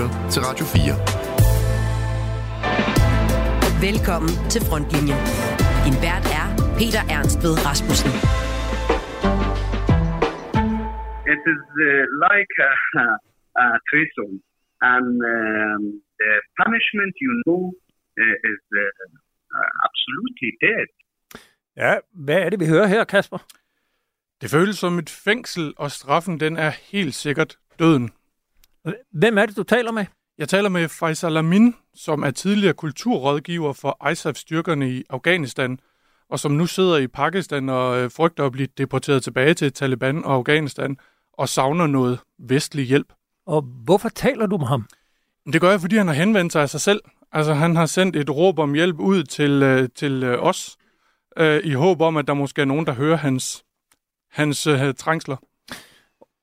lytter til Radio 4. Velkommen til Frontlinjen. Din vært er Peter Ernst ved Rasmussen. It is uh, like a, a treason, and um, the punishment, you know, uh, is uh, uh, absolutely dead. Ja, hvad er det, vi hører her, Kasper? Det føles som et fængsel, og straffen den er helt sikkert døden. Hvem er det, du taler med? Jeg taler med Faisal Amin, som er tidligere kulturrådgiver for ISAF-styrkerne i Afghanistan, og som nu sidder i Pakistan og øh, frygter at blive deporteret tilbage til Taliban og Afghanistan, og savner noget vestlig hjælp. Og hvorfor taler du med ham? Det gør jeg, fordi han har henvendt sig af sig selv. Altså, han har sendt et råb om hjælp ud til, øh, til øh, os, øh, i håb om, at der måske er nogen, der hører hans, hans øh, trængsler.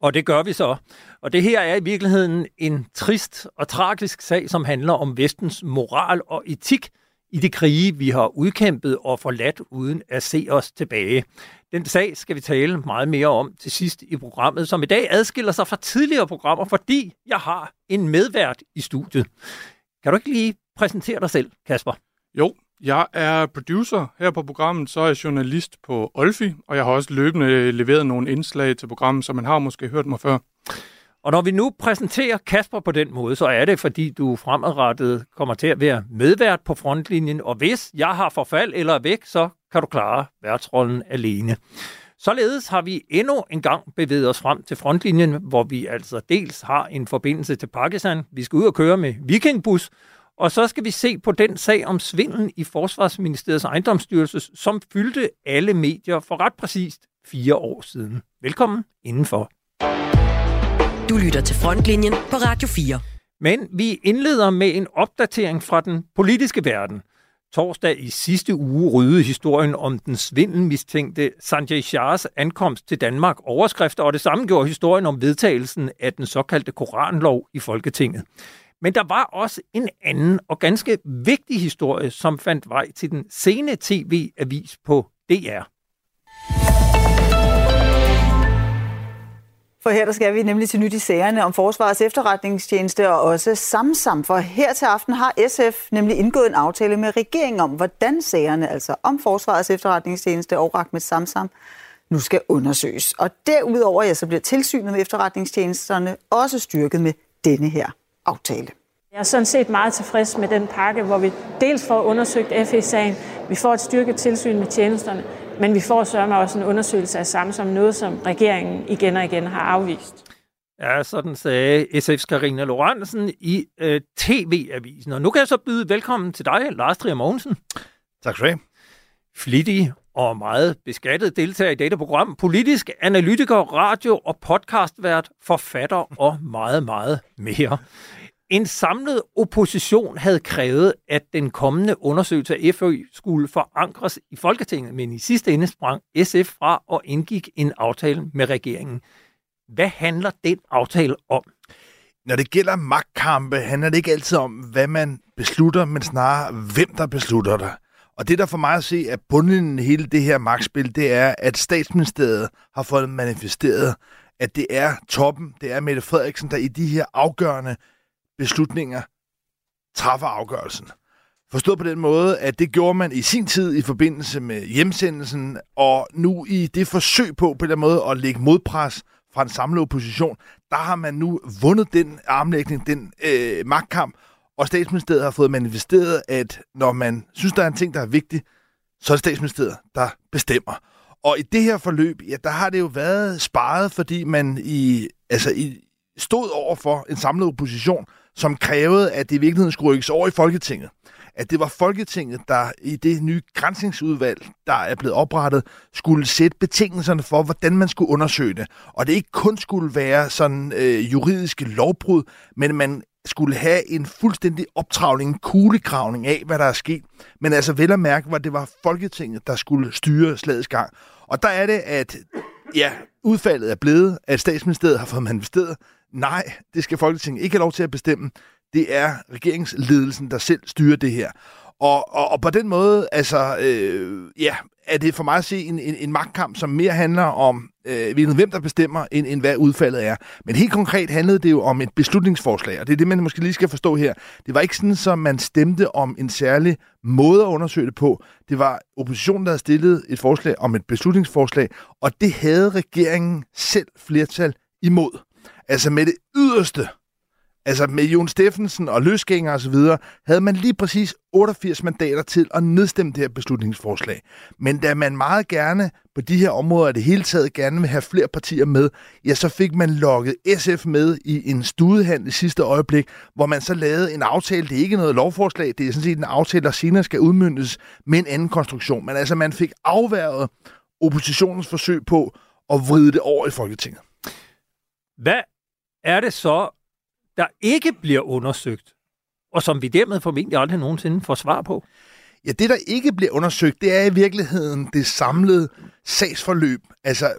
Og det gør vi så. Og det her er i virkeligheden en trist og tragisk sag, som handler om vestens moral og etik i de krige, vi har udkæmpet og forladt uden at se os tilbage. Den sag skal vi tale meget mere om til sidst i programmet, som i dag adskiller sig fra tidligere programmer, fordi jeg har en medvært i studiet. Kan du ikke lige præsentere dig selv, Kasper? Jo, jeg er producer her på programmet, så er jeg journalist på Olfi, og jeg har også løbende øh, leveret nogle indslag til programmet, så man har måske hørt mig før. Og når vi nu præsenterer Kasper på den måde, så er det, fordi du fremadrettet kommer til at være medvært på frontlinjen, og hvis jeg har forfald eller er væk, så kan du klare værtsrollen alene. Således har vi endnu en gang bevæget os frem til frontlinjen, hvor vi altså dels har en forbindelse til Pakistan. Vi skal ud og køre med Vikingbus, og så skal vi se på den sag om svindlen i Forsvarsministeriets ejendomsstyrelse, som fyldte alle medier for ret præcist fire år siden. Velkommen indenfor. Du lytter til Frontlinjen på Radio 4. Men vi indleder med en opdatering fra den politiske verden. Torsdag i sidste uge rydde historien om den svindelmistænkte Sanjay Shahs ankomst til Danmark overskrifter, og det samme gjorde historien om vedtagelsen af den såkaldte Koranlov i Folketinget. Men der var også en anden og ganske vigtig historie, som fandt vej til den sene tv-avis på DR. For her der skal vi nemlig til nyt i sagerne om Forsvarets efterretningstjeneste og også Samsam. For her til aften har SF nemlig indgået en aftale med regeringen om, hvordan sagerne, altså om Forsvarets efterretningstjeneste og med Samsam, nu skal undersøges. Og derudover ja, så bliver tilsynet med efterretningstjenesterne også styrket med denne her aftale. Jeg er sådan set meget tilfreds med den pakke, hvor vi dels får undersøgt FE-sagen, vi får et styrket tilsyn med tjenesterne, men vi får sørme også en undersøgelse af samme som noget, som regeringen igen og igen har afvist. Ja, sådan sagde SF's Karina Lorentzen i øh, TV-avisen. Og nu kan jeg så byde velkommen til dig, Lars Trier Mogensen. Tak skal du have. Flittig og meget beskattet deltager i dette program. Politisk analytiker, radio- og podcastvært, forfatter og meget, meget mere. En samlet opposition havde krævet, at den kommende undersøgelse af FØ skulle forankres i Folketinget, men i sidste ende sprang SF fra og indgik en aftale med regeringen. Hvad handler den aftale om? Når det gælder magtkampe, handler det ikke altid om, hvad man beslutter, men snarere, hvem der beslutter det. Og det, der for mig at se er bundlinjen i hele det her magtspil, det er, at statsministeriet har fået manifesteret, at det er toppen, det er Mette Frederiksen, der i de her afgørende beslutninger træffer afgørelsen. Forstået på den måde, at det gjorde man i sin tid i forbindelse med hjemsendelsen, og nu i det forsøg på på den måde at lægge modpres fra en samlet opposition, der har man nu vundet den armlægning, den øh, magtkamp, og statsministeriet har fået manifesteret, at når man synes, der er en ting, der er vigtig, så er det statsministeriet, der bestemmer. Og i det her forløb, ja, der har det jo været sparet, fordi man i, altså i, stod over for en samlet opposition, som krævede, at det i virkeligheden skulle rykkes over i Folketinget. At det var Folketinget, der i det nye grænsningsudvalg, der er blevet oprettet, skulle sætte betingelserne for, hvordan man skulle undersøge det. Og det ikke kun skulle være sådan øh, juridiske lovbrud, men man skulle have en fuldstændig optravning, en kuglegravning af, hvad der er sket. Men altså vel at mærke, at det var Folketinget, der skulle styre slagets gang. Og der er det, at ja, udfaldet er blevet, at statsministeriet har fået manifesteret, nej, det skal Folketinget ikke have lov til at bestemme. Det er regeringsledelsen, der selv styrer det her. Og, og, og på den måde, altså, øh, ja, er det for mig at se en, en, en magtkamp, som mere handler om, øh, hvem der bestemmer, end, end hvad udfaldet er. Men helt konkret handlede det jo om et beslutningsforslag, og det er det, man måske lige skal forstå her. Det var ikke sådan, som man stemte om en særlig måde at undersøge det på. Det var oppositionen, der havde stillet et forslag om et beslutningsforslag, og det havde regeringen selv flertal imod. Altså med det yderste Altså med Jon Steffensen og løsgænger osv., havde man lige præcis 88 mandater til at nedstemme det her beslutningsforslag. Men da man meget gerne på de her områder det hele taget gerne vil have flere partier med, ja, så fik man lukket SF med i en studehandel i sidste øjeblik, hvor man så lavede en aftale. Det er ikke noget lovforslag, det er sådan set en aftale, der senere skal udmyndes med en anden konstruktion. Men altså, man fik afværget oppositionens forsøg på at vride det over i Folketinget. Hvad er det så, der ikke bliver undersøgt, og som vi dermed formentlig aldrig nogensinde får svar på? Ja, det, der ikke bliver undersøgt, det er i virkeligheden det samlede sagsforløb. Altså,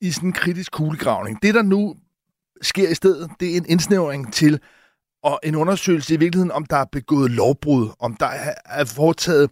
i sådan en kritisk kuglegravning. Det, der nu sker i stedet, det er en indsnævring til og en undersøgelse i virkeligheden, om der er begået lovbrud, om der er foretaget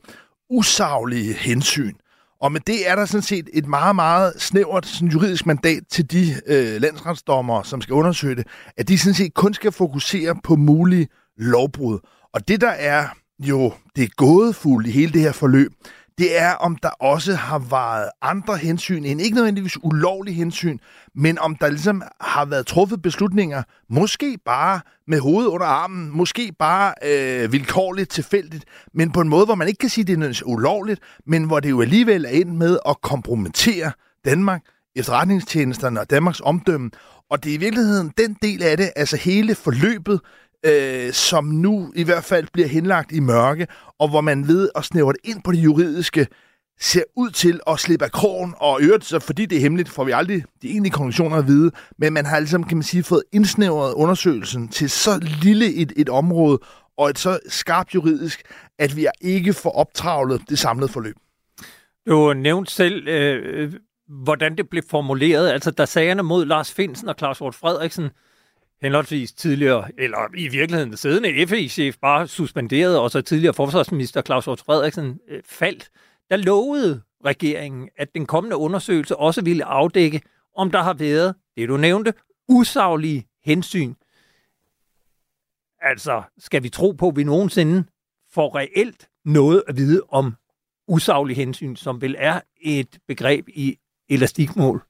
usaglige hensyn. Og med det er der sådan set et meget, meget snævert sådan juridisk mandat til de øh, landsretsdommere, som skal undersøge det, at de sådan set kun skal fokusere på mulige lovbrud. Og det, der er jo det gådefulde i hele det her forløb, det er, om der også har været andre hensyn, end ikke nødvendigvis ulovlige hensyn, men om der ligesom har været truffet beslutninger, måske bare med hovedet under armen, måske bare øh, vilkårligt tilfældigt, men på en måde, hvor man ikke kan sige, at det er ulovligt, men hvor det jo alligevel er ind med at kompromittere Danmark, efterretningstjenesterne og Danmarks omdømme. Og det er i virkeligheden den del af det, altså hele forløbet, øh, som nu i hvert fald bliver henlagt i mørke, og hvor man ved at snævre det ind på det juridiske, ser ud til at slippe af krogen, og i øvrigt, så fordi det er hemmeligt, får vi aldrig de egentlige konklusioner at vide, men man har ligesom, kan man sige, fået indsnævret undersøgelsen til så lille et, et område, og et så skarpt juridisk, at vi ikke får optravlet det samlede forløb. Du nævnte selv, øh, hvordan det blev formuleret. Altså, da sagerne mod Lars Finsen og Claus Hjort Frederiksen henholdsvis tidligere, eller i virkeligheden siddende FE-chef, bare suspenderet, og så tidligere forsvarsminister Claus Hjort Frederiksen øh, faldt, der lovede regeringen, at den kommende undersøgelse også ville afdække, om der har været, det du nævnte, usaglige hensyn. Altså, skal vi tro på, at vi nogensinde får reelt noget at vide om usaglige hensyn, som vel er et begreb i elastikmål?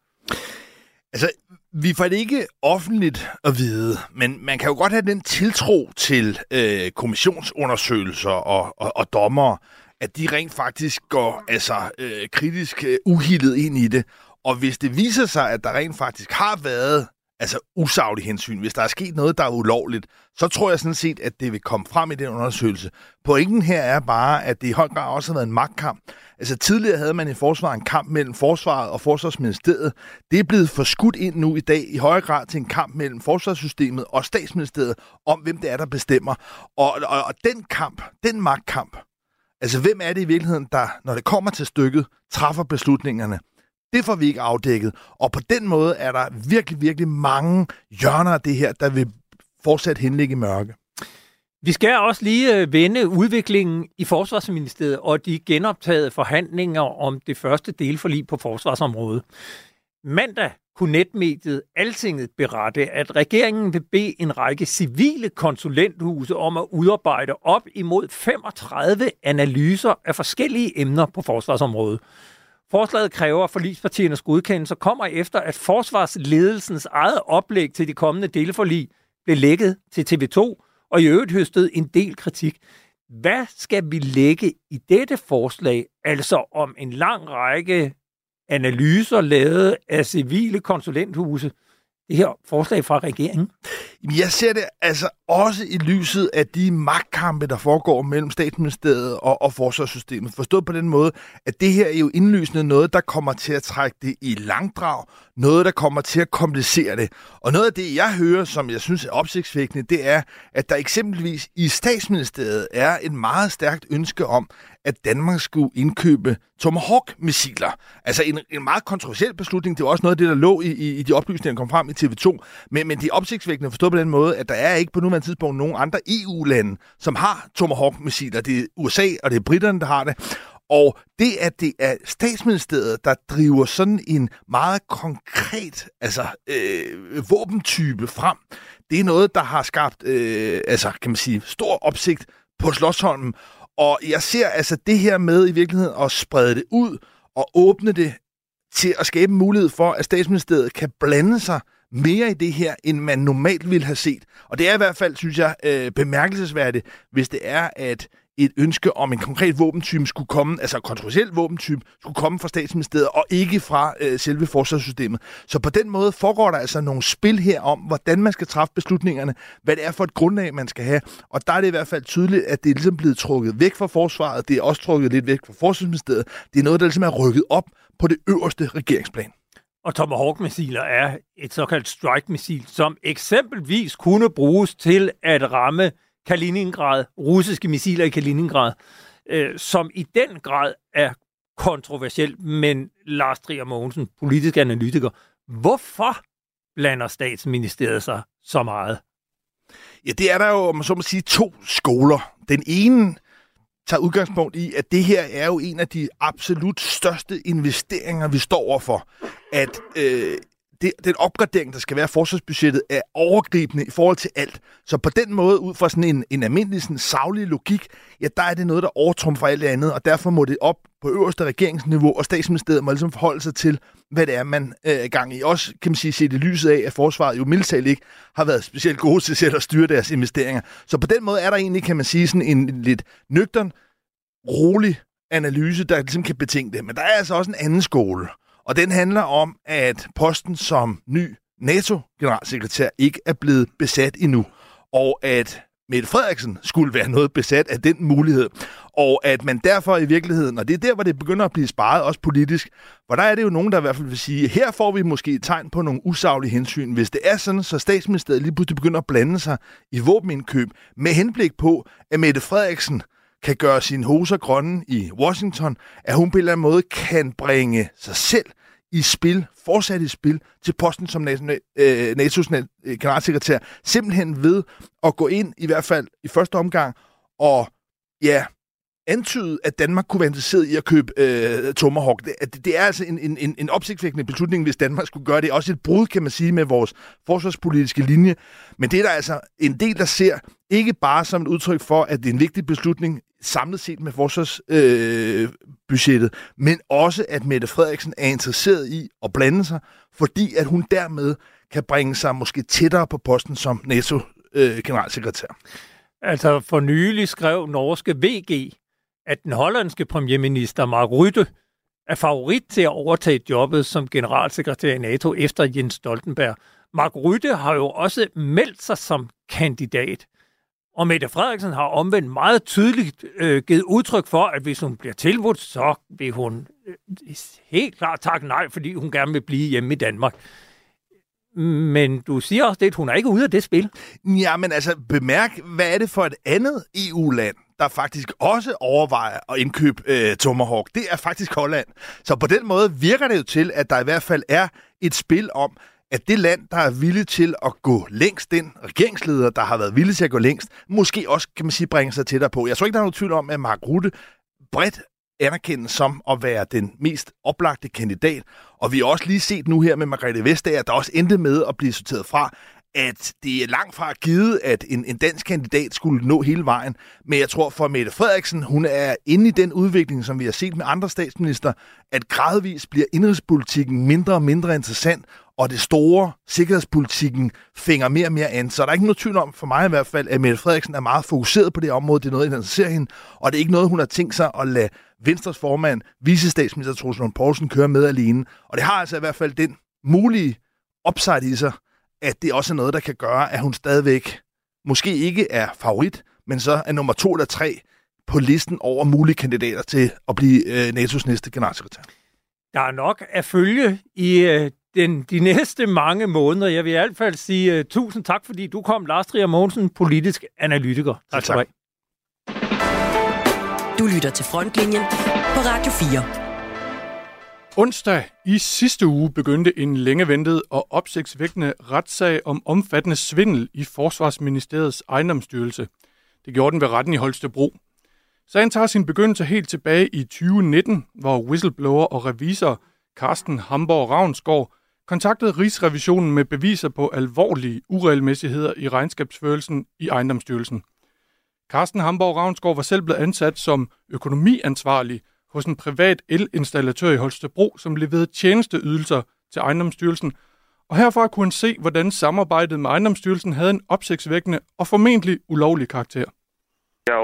Altså, vi får det ikke offentligt at vide, men man kan jo godt have den tiltro til øh, kommissionsundersøgelser og, og, og dommer, at de rent faktisk går altså øh, kritisk øh, uhildet ind i det. Og hvis det viser sig, at der rent faktisk har været altså usaglig hensyn, hvis der er sket noget, der er ulovligt, så tror jeg sådan set, at det vil komme frem i den undersøgelse. Pointen her er bare, at det i høj grad også har været en magtkamp. Altså tidligere havde man i forsvaret en kamp mellem forsvaret og forsvarsministeriet. Det er blevet forskudt ind nu i dag i højere grad til en kamp mellem forsvarssystemet og statsministeriet om, hvem det er, der bestemmer. Og, og, og den kamp, den magtkamp, altså hvem er det i virkeligheden, der, når det kommer til stykket, træffer beslutningerne? Det får vi ikke afdækket. Og på den måde er der virkelig, virkelig mange hjørner af det her, der vil fortsat henligge i mørke. Vi skal også lige øh, vende udviklingen i Forsvarsministeriet og de genoptagede forhandlinger om det første delforlig på forsvarsområdet. Mandag kunne netmediet Altinget berette, at regeringen vil bede en række civile konsulenthuse om at udarbejde op imod 35 analyser af forskellige emner på forsvarsområdet. Forslaget kræver, at forligspartiernes godkendelse kommer efter, at forsvarsledelsens eget oplæg til de kommende delforlig blev lækket til TV2, og i øvrigt høstet en del kritik. Hvad skal vi lægge i dette forslag, altså om en lang række analyser lavet af civile konsulenthuse, det her forslag fra regeringen? Jeg ser det altså også i lyset af de magtkampe, der foregår mellem statsministeriet og, og forsvarssystemet. Forstået på den måde, at det her er jo indlysende noget, der kommer til at trække det i langdrag. Noget, der kommer til at komplicere det. Og noget af det, jeg hører, som jeg synes er opsigtsvækkende, det er, at der eksempelvis i statsministeriet er et meget stærkt ønske om, at Danmark skulle indkøbe Tomahawk-missiler. Altså en, en meget kontroversiel beslutning. Det var også noget af det, der lå i, i, i de oplysninger, der kom frem i TV2. Men, men det er opsigtsvækkende forstået på den måde, at der er ikke på nuværende tidspunkt nogen andre EU-lande, som har Tomahawk-missiler. Det er USA, og det er britterne, der har det. Og det, at det er statsministeriet, der driver sådan en meget konkret altså, øh, våbentype frem, det er noget, der har skabt øh, altså, kan man sige, stor opsigt på Slottsholmen. Og jeg ser altså det her med i virkeligheden at sprede det ud og åbne det til at skabe mulighed for, at statsministeriet kan blande sig mere i det her, end man normalt ville have set. Og det er i hvert fald, synes jeg, øh, bemærkelsesværdigt, hvis det er, at et ønske om en konkret våbentype skulle komme, altså kontroversiel våbentype, skulle komme fra statsministeriet og ikke fra øh, selve forsvarssystemet. Så på den måde foregår der altså nogle spil her om, hvordan man skal træffe beslutningerne, hvad det er for et grundlag, man skal have. Og der er det i hvert fald tydeligt, at det er ligesom blevet trukket væk fra forsvaret, det er også trukket lidt væk fra forsvarsministeriet. Det er noget, der ligesom er rykket op på det øverste regeringsplan. Og Tomahawk-missiler er et såkaldt strike-missil, som eksempelvis kunne bruges til at ramme Kaliningrad, russiske missiler i Kaliningrad, øh, som i den grad er kontroversielt, men Lars Trier Mogensen, politisk analytiker, hvorfor blander statsministeriet sig så meget? Ja, det er der jo, om man så må sige, to skoler. Den ene tager udgangspunkt i, at det her er jo en af de absolut største investeringer, vi står overfor. At øh, det, den opgradering, der skal være forsvarsbudgettet, er overgribende i forhold til alt. Så på den måde, ud fra sådan en, en almindelig sådan savlig logik, ja, der er det noget, der overtrumfer alt det andet, og derfor må det op på øverste regeringsniveau, og statsministeriet må ligesom forholde sig til, hvad det er, man øh, er gang i. Også, kan man sige, set i lyset af, at forsvaret jo mildtalt ikke har været specielt gode til selv at styre deres investeringer. Så på den måde er der egentlig, kan man sige, sådan en lidt nøgtern, rolig analyse, der ligesom kan betinge det. Men der er altså også en anden skole, og den handler om, at posten som ny NATO-generalsekretær ikke er blevet besat endnu, og at Mette Frederiksen skulle være noget besat af den mulighed, og at man derfor i virkeligheden, og det er der, hvor det begynder at blive sparet også politisk, hvor der er det jo nogen, der i hvert fald vil sige, her får vi måske et tegn på nogle usaglige hensyn, hvis det er sådan, så statsministeriet lige pludselig begynder at blande sig i våbenindkøb med henblik på, at Mette Frederiksen kan gøre sine hoser grønne i Washington, at hun på en eller anden måde kan bringe sig selv i spil, fortsat i spil, til posten som øh, NATO's øh, generalsekretær, simpelthen ved at gå ind, i hvert fald i første omgang, og ja, antyde, at Danmark kunne være interesseret i at købe øh, Tomahawk. Det, det er altså en, en, en opsigtsvækkende beslutning, hvis Danmark skulle gøre det. Også et brud, kan man sige, med vores forsvarspolitiske linje. Men det er der altså en del, der ser ikke bare som et udtryk for, at det er en vigtig beslutning samlet set med forsvarsbudgettet, øh, men også at Mette Frederiksen er interesseret i at blande sig, fordi at hun dermed kan bringe sig måske tættere på posten som NATO-generalsekretær. Øh, altså for nylig skrev norske VG, at den hollandske premierminister Mark Rutte er favorit til at overtage jobbet som generalsekretær i NATO efter Jens Stoltenberg. Mark Rutte har jo også meldt sig som kandidat. Og Mette Frederiksen har omvendt meget tydeligt øh, givet udtryk for, at hvis hun bliver tilbudt, så vil hun øh, helt klart takke nej, fordi hun gerne vil blive hjemme i Danmark. Men du siger også det, at hun er ikke ude af det spil. Ja, men altså bemærk, hvad er det for et andet EU-land, der faktisk også overvejer at indkøbe øh, Tomahawk? Det er faktisk Holland. Så på den måde virker det jo til, at der i hvert fald er et spil om, at det land, der er villig til at gå længst ind, regeringsleder, der har været villig til at gå længst, måske også, kan man sige, bringe sig tættere på. Jeg tror ikke, der er nogen tvivl om, at Mark Rutte bredt anerkendes som at være den mest oplagte kandidat. Og vi har også lige set nu her med Margrethe Vestager, der også endte med at blive sorteret fra, at det er langt fra givet, at en, en dansk kandidat skulle nå hele vejen. Men jeg tror for Mette Frederiksen, hun er inde i den udvikling, som vi har set med andre statsminister, at gradvist bliver indrigspolitikken mindre og mindre interessant, og det store sikkerhedspolitikken fænger mere og mere an. Så der er ikke noget tvivl om, for mig i hvert fald, at Mette Frederiksen er meget fokuseret på det område. Det er noget, der interesserer hende, og det er ikke noget, hun har tænkt sig at lade Venstres formand, vicestatsminister Troels Lund Poulsen, køre med alene. Og det har altså i hvert fald den mulige upside i sig, at det også er noget, der kan gøre, at hun stadigvæk måske ikke er favorit, men så er nummer to eller tre på listen over mulige kandidater til at blive øh, NATO's næste generalsekretær. Der er nok at følge i øh, den, de næste mange måneder. Jeg vil i hvert fald sige uh, tusind tak, fordi du kom, Lars Trier Mogensen, politisk analytiker. Tak skal du have. Du lytter til Frontlinjen på Radio 4. Onsdag i sidste uge begyndte en længe ventet og opsigtsvækkende retssag om omfattende svindel i Forsvarsministeriets ejendomsstyrelse. Det gjorde den ved retten i Holstebro. Sagen tager sin begyndelse helt tilbage i 2019, hvor whistleblower og revisor Carsten Hamborg Ravnsgaard kontaktede Rigsrevisionen med beviser på alvorlige uregelmæssigheder i regnskabsførelsen i ejendomsstyrelsen. Carsten Hamborg Ravnsgaard var selv blevet ansat som økonomiansvarlig hos en privat elinstallatør i Holstebro, som leverede tjenesteydelser til ejendomsstyrelsen, og herfra kunne han se, hvordan samarbejdet med ejendomsstyrelsen havde en opsigtsvækkende og formentlig ulovlig karakter. Jeg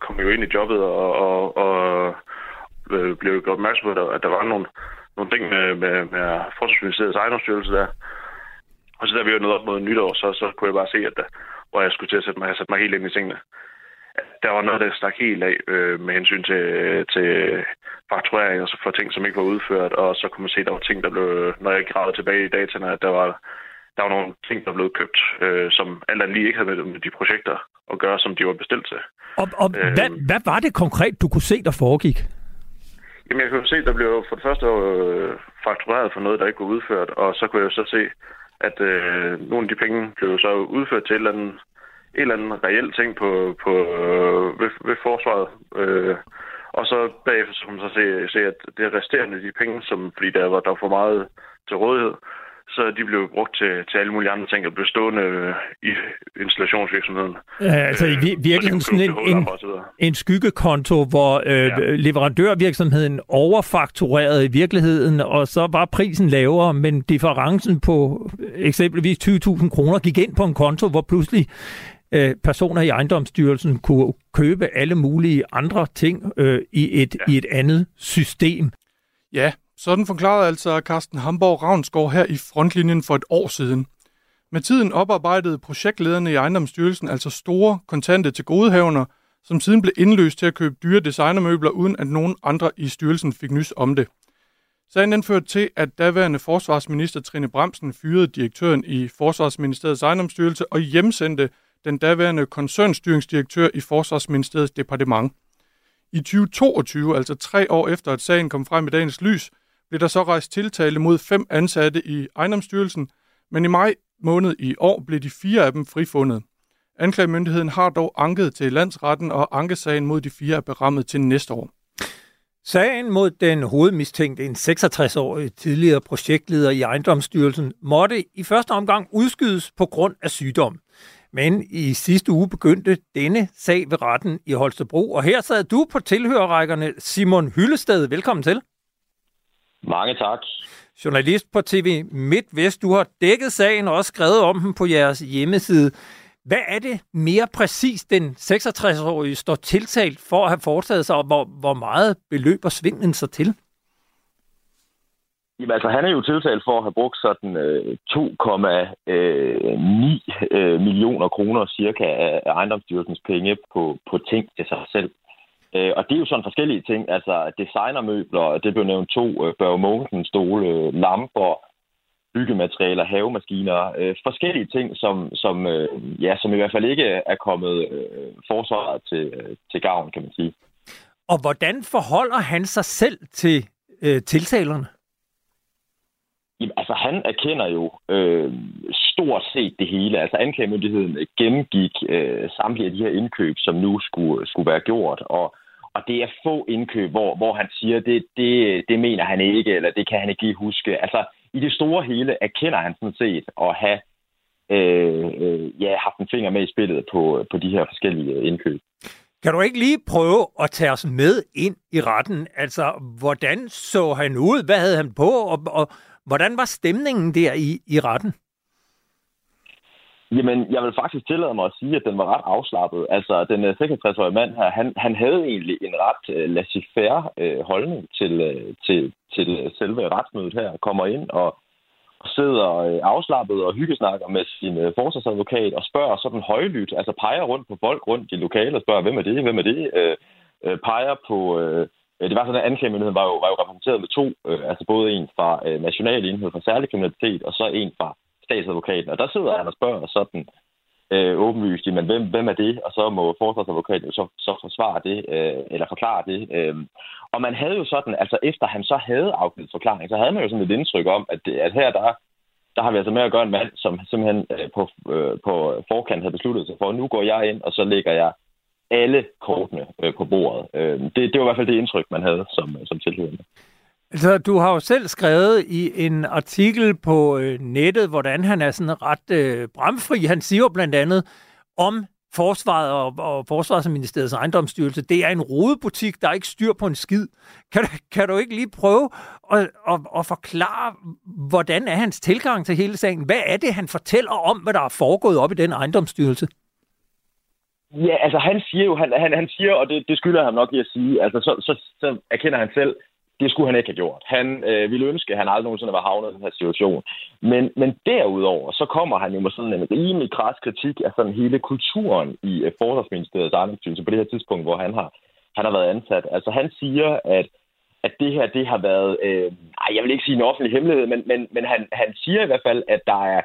kom jo ind i jobbet og, og, og øh, blev gjort opmærksom på, at der var nogle, nogle ting med, med, med Forsvarsministeriets ejendomsstyrelse der. Og så da vi var nået op mod nytår, så, så kunne jeg bare se, at der, hvor jeg skulle til at sætte mig, sætte mig helt ind i tingene. Der var noget, der stak helt af øh, med hensyn til, til fakturering og så for ting, som ikke var udført. Og så kunne man se, at der var ting, der blev, når jeg gravede tilbage i dataene, at der var, der var nogle ting, der blev købt, øh, som alt andet lige ikke havde med, med de projekter at gøre, som de var bestilt til. Og, og øh, hvad, hvad var det konkret, du kunne se, der foregik? Jamen, jeg kunne jo se, at der blev for det første øh, faktureret for noget, der ikke var udført, og så kunne jeg jo så se, at øh, nogle af de penge blev så udført til et eller andet, et eller andet reelt ting på, på, øh, ved, ved forsvaret. Øh, og så bagefter så kunne man så se, se, at det resterende de penge, som, fordi der var, der var for meget til rådighed, så de blev brugt til, til alle mulige andre ting, der blev stående øh, i installationsvirksomheden. Ja, altså i vir- virkeligheden sådan en, en, en skyggekonto, hvor øh, ja. leverandørvirksomheden overfakturerede i virkeligheden, og så var prisen lavere, men differencen på eksempelvis 20.000 kroner gik ind på en konto, hvor pludselig øh, personer i ejendomsstyrelsen kunne købe alle mulige andre ting øh, i, et, ja. i et andet system. Ja, sådan forklarede altså Carsten Hamborg Ravnsgaard her i frontlinjen for et år siden. Med tiden oparbejdede projektlederne i ejendomsstyrelsen altså store kontante til godehavner, som siden blev indløst til at købe dyre designermøbler, uden at nogen andre i styrelsen fik nys om det. Sagen den førte til, at daværende forsvarsminister Trine Bremsen fyrede direktøren i Forsvarsministeriets ejendomsstyrelse og hjemsendte den daværende koncernstyringsdirektør i Forsvarsministeriets departement. I 2022, altså tre år efter at sagen kom frem i dagens lys, blev der så rejst tiltale mod fem ansatte i ejendomsstyrelsen, men i maj måned i år blev de fire af dem frifundet. Anklagemyndigheden har dog anket til landsretten, og ankesagen mod de fire er berammet til næste år. Sagen mod den hovedmistænkte, en 66-årig tidligere projektleder i ejendomsstyrelsen, måtte i første omgang udskydes på grund af sygdom. Men i sidste uge begyndte denne sag ved retten i Holstebro, og her sad du på tilhørerrækkerne. Simon Hyllested, velkommen til. Mange tak. Journalist på TV MidtVest, du har dækket sagen og også skrevet om den på jeres hjemmeside. Hvad er det mere præcis, den 66-årige står tiltalt for at have foretaget sig, og hvor, hvor meget beløber svindlen sig til? Jamen, altså, han er jo tiltalt for at have brugt sådan øh, 2,9 øh, millioner kroner cirka af ejendomsstyrelsens penge på, på ting til sig selv. Øh, og det er jo sådan forskellige ting, altså designermøbler, det blev nævnt to, øh, Børge Mogensen stole, lamper, byggematerialer, havemaskiner, øh, forskellige ting, som, som, øh, ja, som i hvert fald ikke er kommet øh, forsvaret til, øh, til gavn, kan man sige. Og hvordan forholder han sig selv til øh, tiltalerne? Jamen, altså, han erkender jo øh, stort set det hele. Altså, anklagemyndigheden gennemgik øh, samtlige af de her indkøb, som nu skulle, skulle være gjort, og og det er få indkøb, hvor, hvor han siger, det, det, det mener han ikke, eller det kan han ikke lige huske. Altså, i det store hele erkender han sådan set at have øh, øh, ja, haft en finger med i spillet på, på de her forskellige indkøb. Kan du ikke lige prøve at tage os med ind i retten? Altså, hvordan så han ud? Hvad havde han på? Og, og hvordan var stemningen der i, i retten? Jamen, jeg vil faktisk tillade mig at sige, at den var ret afslappet. Altså, den øh, 66-årige mand her, han, han havde egentlig en ret uh, laissez-faire uh, holdning til, uh, til, til selve retsmødet her. Kommer ind og, og sidder uh, afslappet og hyggesnakker med sin uh, forsvarsadvokat og spørger sådan højlydt, altså peger rundt på folk rundt i lokalet og spørger, hvem er det, hvem er det? Uh, uh, peger på... Uh, det var sådan, at anklagemyndigheden var jo, var jo repræsenteret med to, øh, altså både en fra øh, National Enhed for Særlig Kriminalitet, og så en fra statsadvokaten. Og der sidder han og spørger sådan øh, åbenlyst, men hvem, hvem er det? Og så må forsvarsadvokaten jo så, så forsvare det, øh, eller forklare det. Øh. Og man havde jo sådan, altså efter han så havde afgivet forklaring, så havde man jo sådan et indtryk om, at, at her der, der har vi altså med at gøre en mand, som simpelthen øh, på, øh, på forkant havde besluttet sig for, nu går jeg ind, og så lægger jeg alle kortene øh, på bordet. Øh, det, det var i hvert fald det indtryk, man havde som, som tilhørende. Altså, du har jo selv skrevet i en artikel på øh, nettet, hvordan han er sådan ret øh, bramfri. Han siger jo blandt andet om forsvaret og, og Forsvarsministeriets ejendomsstyrelse, det er en rodebutik, der er ikke styr på en skid. Kan, du, kan du ikke lige prøve at, at, at forklare, hvordan er hans tilgang til hele sagen? Hvad er det, han fortæller om, hvad der er foregået op i den ejendomsstyrelse? Ja, altså han siger jo, han, han, han siger, og det, det skylder han nok i at sige, altså så, så, så erkender han selv, det skulle han ikke have gjort. Han øh, ville ønske, at han aldrig nogensinde var havnet i den her situation. Men, men derudover, så kommer han jo med sådan en rimelig kras kritik af sådan hele kulturen i øh, Forsvarsministeriets ejendomsstyrelse på det her tidspunkt, hvor han har, han har været ansat. Altså han siger, at at det her, det har været, øh, jeg vil ikke sige en offentlig hemmelighed, men, men, men han, han siger i hvert fald, at der er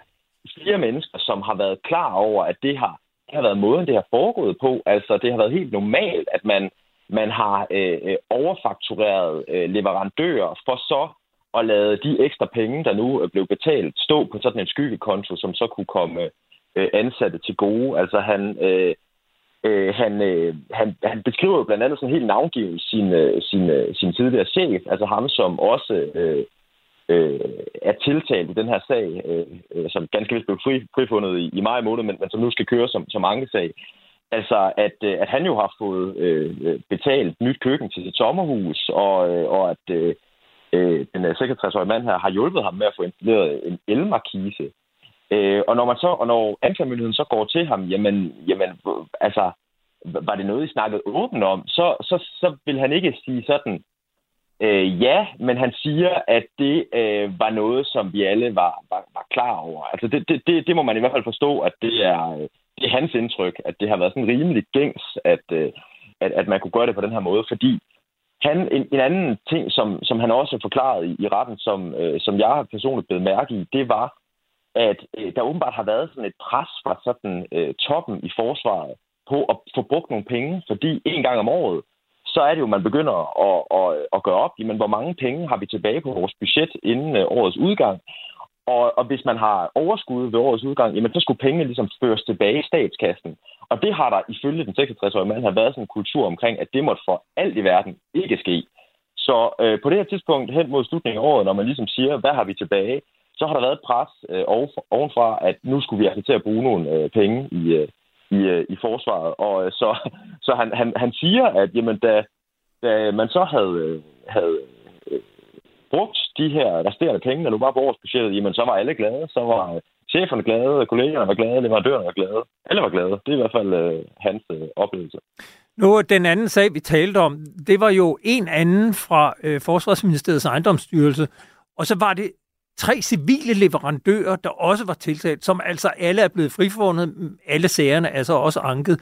flere mennesker, som har været klar over, at det har, det har været måden, det har foregået på. Altså, det har været helt normalt, at man man har øh, øh, overfaktureret øh, leverandører for så at lade de ekstra penge, der nu øh, blev betalt, stå på sådan en skyggekonto, som så kunne komme øh, ansatte til gode. Altså han, øh, øh, han, øh, han, han beskriver jo blandt andet sådan helt navngivet sin, øh, sin, øh, sin tidligere chef, altså ham, som også øh, øh, er tiltalt i den her sag, øh, øh som ganske vist blev fri, frifundet i, i maj måned, men, men som nu skal køre som, som ankesag. Altså, at, øh, at han jo har fået øh, øh, betalt nyt køkken til sit sommerhus, og, øh, og at øh, øh den 66-årige mand her har hjulpet ham med at få installeret en elmarkise. Øh, og når man så, og når anklagemyndigheden så går til ham, jamen, jamen altså, var det noget, I snakkede åbent om, så, så, så vil han ikke sige sådan, øh, ja, men han siger, at det øh, var noget, som vi alle var, var, var klar over. Altså, det, det, det, det må man i hvert fald forstå, at det er, øh, det er hans indtryk, at det har været sådan rimelig gængs, at, øh, at, at man kunne gøre det på den her måde, fordi han, en, en anden ting, som, som han også forklarede i, i retten, som, øh, som jeg personligt blev mærke i, det var, at øh, der åbenbart har været sådan et pres fra sådan øh, toppen i forsvaret på at få brugt nogle penge, fordi en gang om året, så er det jo, man begynder at, at, at gøre op, jamen, hvor mange penge har vi tilbage på vores budget inden øh, årets udgang. Og, og hvis man har overskud ved årets udgang, jamen så skulle pengene ligesom føres tilbage i statskassen. Og det har der ifølge den 66-årige mand har været sådan en kultur omkring, at det måtte for alt i verden ikke ske. Så øh, på det her tidspunkt hen mod slutningen af året, når man ligesom siger, hvad har vi tilbage, så har der været et pres øh, ovenfra, at nu skulle vi altså til at bruge nogle øh, penge i, øh, i, øh, i forsvaret. Og øh, så, så han, han, han siger, at jamen, da, da man så havde, øh, havde øh, brugt de her resterende penge, der du var på årsbudgettet, jamen så var alle glade. Så var øh, cheferne glade, kollegerne var glade, leverandørerne var glade. Alle var glade. Det er i hvert fald øh, hans øh, oplevelse. Nu, den anden sag, vi talte om, det var jo en anden fra øh, Forsvarsministeriets ejendomsstyrelse, og så var det tre civile leverandører, der også var tiltalt, som altså alle er blevet frifundet. Alle sagerne er så også anket.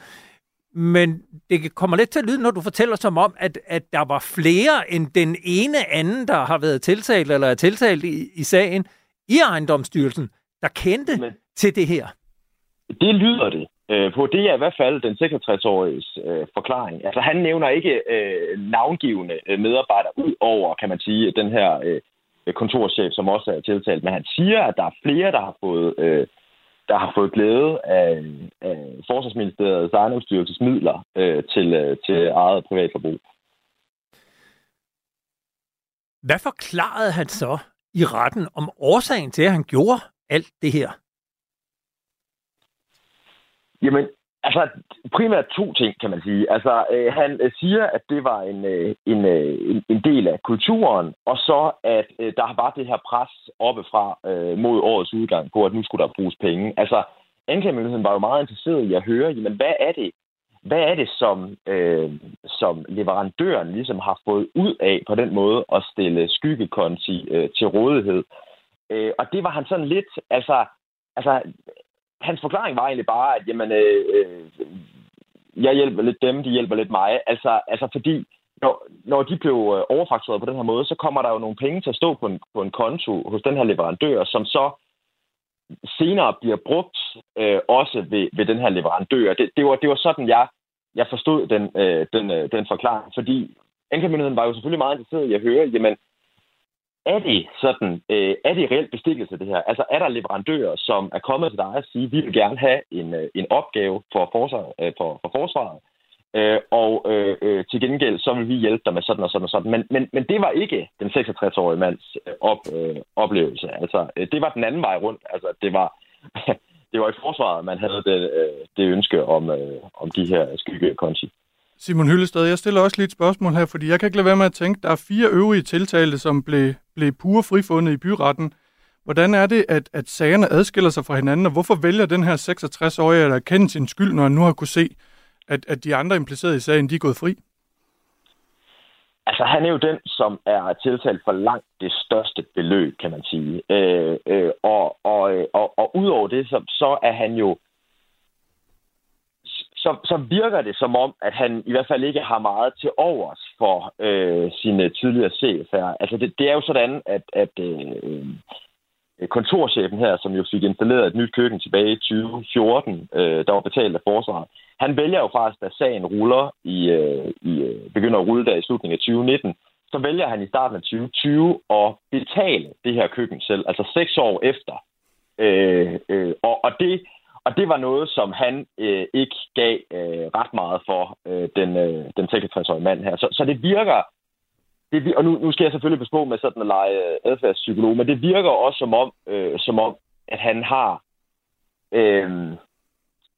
Men det kommer lidt til at lyde, når du fortæller som om, at, at der var flere end den ene anden, der har været tiltalt eller er tiltalt i, i sagen i ejendomsstyrelsen, der kendte Men, til det her. Det lyder det øh, på. Det er i hvert fald den 66-åriges øh, forklaring. Altså han nævner ikke øh, navngivende øh, medarbejdere ud over, kan man sige, den her øh, kontorchef, som også er tiltalt. Men han siger, at der er flere, der har fået øh, der har fået glæde af, af Forsvarsministeriets ejendomsstyrelses midler øh, til, øh, til eget privatforbrug. Hvad forklarede han så i retten om årsagen til, at han gjorde alt det her? Jamen, Altså, primært to ting, kan man sige. Altså, øh, han øh, siger, at det var en, øh, en, øh, en, del af kulturen, og så, at øh, der var det her pres oppefra øh, mod årets udgang på, at nu skulle der bruges penge. Altså, anklagemyndigheden var jo meget interesseret i at høre, jamen, hvad er det, hvad er det, som, øh, som leverandøren ligesom har fået ud af på den måde at stille skyggekonti øh, til rådighed? Øh, og det var han sådan lidt, altså, altså hans forklaring var egentlig bare, at jamen, øh, øh, jeg hjælper lidt dem, de hjælper lidt mig. Altså, altså fordi, når, når de blev øh, på den her måde, så kommer der jo nogle penge til at stå på en, på en konto hos den her leverandør, som så senere bliver brugt øh, også ved, ved den her leverandør. Det, det, var, det var sådan, jeg, jeg forstod den, øh, den, øh, den forklaring, fordi anklagemyndigheden var jo selvfølgelig meget interesseret i at høre, jamen, er det sådan, øh, er det reelt bestikkelse, det her? Altså, er der leverandører, som er kommet til dig og sige, vi vil gerne have en, øh, en opgave for, forsvar, øh, for, for forsvaret, Øh, og øh, øh, til gengæld, så vil vi hjælpe dig med sådan og sådan og sådan. Men, men, men det var ikke den 66-årige mands øh, op, øh, oplevelse. Altså, øh, det var den anden vej rundt. Altså, det var, det var i forsvaret, man havde det, øh, det ønske om, øh, om de her skyggekonti. Simon Hyllested, jeg stiller også lige et spørgsmål her, fordi jeg kan ikke lade være med at tænke, der er fire øvrige tiltalte, som blev, blev pure frifundet i byretten. Hvordan er det, at, at sagerne adskiller sig fra hinanden, og hvorfor vælger den her 66-årige at erkende sin skyld, når han nu har kunne se, at, at de andre implicerede i sagen, de er gået fri? Altså, han er jo den, som er tiltalt for langt det største beløb, kan man sige. Øh, øh, og, og, øh, og, og udover det, så, så er han jo så, så virker det som om, at han i hvert fald ikke har meget til overs for øh, sine øh, tidligere chefer. Altså det, det er jo sådan, at, at øh, øh, kontorchefen her, som jo fik installeret et nyt køkken tilbage i 2014, øh, der var betalt af forsvaret, han vælger jo faktisk, da sagen ruller i, øh, i øh, begynder at rulle der i slutningen af 2019, så vælger han i starten af 2020 at betale det her køkken selv, altså seks år efter. Øh, øh, og, og det og det var noget, som han øh, ikke gav øh, ret meget for, øh, den, øh, den 66-årige mand her. Så, så det virker, det, og nu, nu skal jeg selvfølgelig passe på med sådan at lege øh, adfærdspsykolog, men det virker også som om, øh, som om at han har, øh,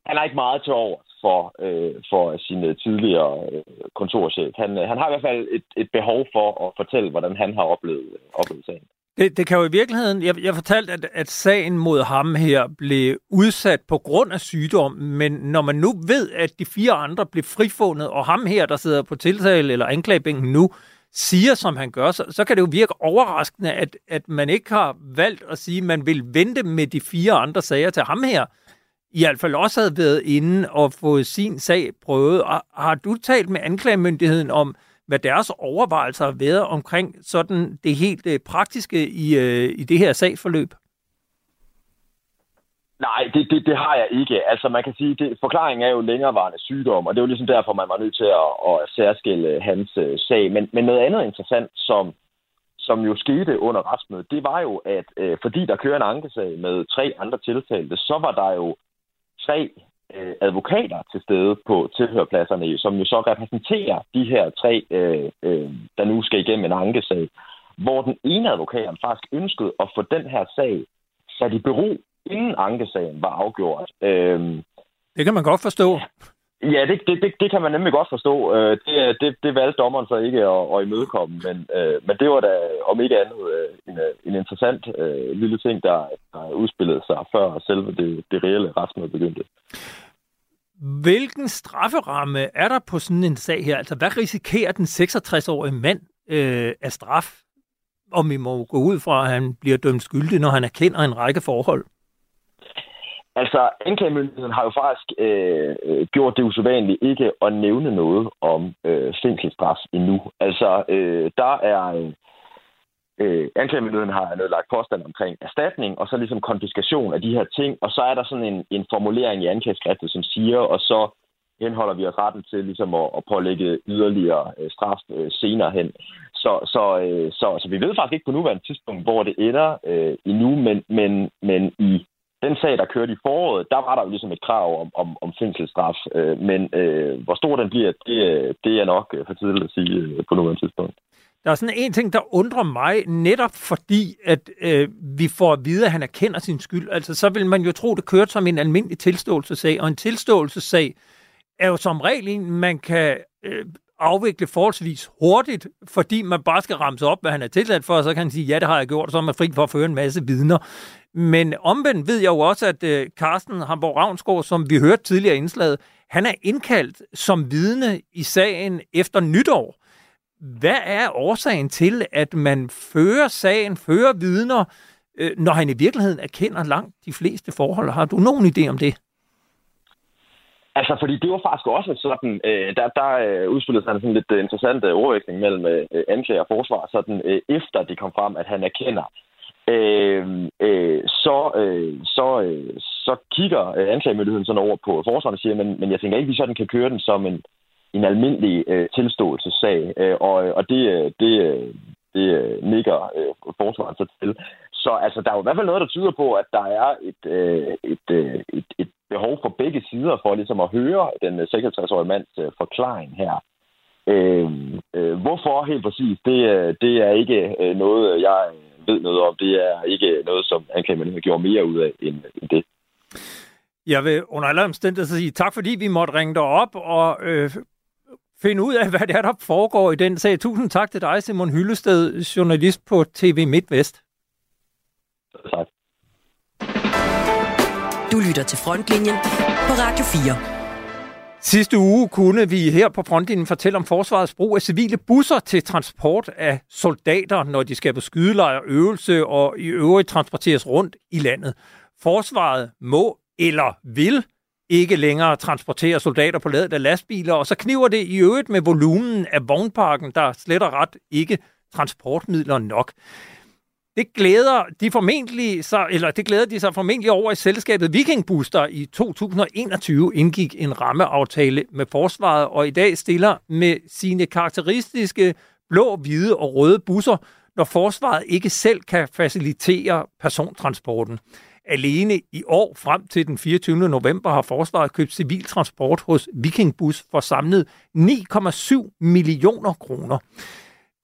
han har ikke meget til over for, øh, for sin øh, tidligere øh, kontorchef. Han, øh, han har i hvert fald et, et behov for at fortælle, hvordan han har oplevet, øh, oplevet sagen. Det, det kan jo i virkeligheden... Jeg, jeg fortalte, at, at sagen mod ham her blev udsat på grund af sygdom, men når man nu ved, at de fire andre blev frifundet, og ham her, der sidder på tiltale eller anklagebænken nu, siger, som han gør, så, så kan det jo virke overraskende, at, at man ikke har valgt at sige, at man vil vente med de fire andre sager til ham her. I hvert fald også havde været inde og fået sin sag prøvet. Og har du talt med anklagemyndigheden om, hvad deres overvejelser har været omkring sådan det helt øh, praktiske i, øh, i det her sagsforløb? Nej, det, det, det har jeg ikke. Altså man kan sige, at forklaringen er jo længerevarende sygdom, og det er jo ligesom derfor, man var nødt til at, at særskille hans øh, sag. Men, men noget andet interessant, som, som jo skete under retsmødet, det var jo, at øh, fordi der kører en ankesag med tre andre tiltalte, så var der jo tre øh, advokater til stede på tilhørpladserne, som jo så repræsenterer de her tre, øh, øh, der nu skal igennem en ankesag, hvor den ene advokat faktisk ønskede at få den her sag sat i bero, inden ankesagen var afgjort. Øh, det kan man godt forstå. Ja, det, det, det, det kan man nemlig godt forstå. Øh, det, det, det valgte dommeren så ikke at, at imødekomme, men, øh, men det var da om ikke andet øh, en, øh, en interessant øh, lille ting, der, der udspillede sig før selve det, det reelle retsmøde begyndte. Hvilken strafferamme er der på sådan en sag her? Altså, hvad risikerer den 66-årige mand øh, af straf? Om vi må gå ud fra, at han bliver dømt skyldig, når han erkender en række forhold? Altså, anklagemyndigheden har jo faktisk øh, øh, gjort det usædvanligt ikke at nævne noget om øh, fængselsstraf endnu. Altså, øh, der er... Øh, øh, anklagemyndigheden har nedlagt påstand omkring erstatning, og så ligesom konfiskation af de her ting, og så er der sådan en, en formulering i anklageskriftet, som siger, og så henholder vi os retten til ligesom at, at pålægge yderligere øh, straf øh, senere hen. Så, så, øh, så, så vi ved faktisk ikke på nuværende tidspunkt, hvor det ender øh, endnu, men, men, men i den sag, der kørte i foråret, der var der jo ligesom et krav om, om, om fængselsstraf. Øh, men øh, hvor stor den bliver, det, det er nok øh, for tidligt at sige øh, på nuværende tidspunkt. Der er sådan en ting, der undrer mig, netop fordi, at øh, vi får at vide, at han erkender sin skyld. Altså, så vil man jo tro, det kørte som en almindelig tilståelsessag, og en tilståelsessag er jo som regel en, man kan øh, afvikle forholdsvis hurtigt, fordi man bare skal ramse op, hvad han er tilladt for, og så kan han sige, ja, det har jeg gjort, og så er man fri for at føre en masse vidner. Men omvendt ved jeg jo også, at øh, Carsten Hamborg Ravnsgaard, som vi hørte tidligere indslaget, han er indkaldt som vidne i sagen efter nytår. Hvad er årsagen til, at man fører sagen, fører vidner, øh, når han i virkeligheden erkender langt de fleste forhold? Har du nogen idé om det? Altså, fordi det var faktisk også sådan, øh, der, der øh, udspillede sig sådan lidt øh, interessant øh, ordveksling mellem øh, øh, anklager og forsvar, sådan øh, efter det kom frem, at han erkender, øh, øh, så, øh, så, øh, så kigger øh, anklagemyndigheden sådan over på forsvaret og siger, men, men jeg tænker ikke, at vi sådan kan køre den som en, en almindelig øh, tilståelsessag, øh, og, og det, øh, det, øh, det øh, nikker øh, forsvaret så til. Så altså, der er jo i hvert fald noget, der tyder på, at der er et, øh, et, øh, et, et behov for begge sider for ligesom at høre den 56-årige mands øh, forklaring her. Øh, øh, hvorfor helt præcis, det, det er ikke øh, noget, jeg ved noget om. Det er ikke noget, som anklagemyndigheden gjort mere ud af end, end det. Jeg vil under alle omstændigheder sige tak, fordi vi måtte ringe dig op og øh, finde ud af, hvad det er, der foregår i den sag. Tusind tak til dig, Simon Hyllested, journalist på TV MidtVest. Tak. Lytter til Frontlinjen på Radio 4. Sidste uge kunne vi her på frontlinjen fortælle om forsvarets brug af civile busser til transport af soldater, når de skal på skydelejr, øvelse og i øvrigt transporteres rundt i landet. Forsvaret må eller vil ikke længere transportere soldater på ladet af lastbiler, og så kniver det i øvrigt med volumen af vognparken, der slet og ret ikke transportmidler nok. Det glæder de formentlig sig, eller det glæder de sig formentlig over i selskabet Viking Booster i 2021 indgik en rammeaftale med forsvaret, og i dag stiller med sine karakteristiske blå, hvide og røde busser, når forsvaret ikke selv kan facilitere persontransporten. Alene i år frem til den 24. november har forsvaret købt civiltransport hos Vikingbus for samlet 9,7 millioner kroner.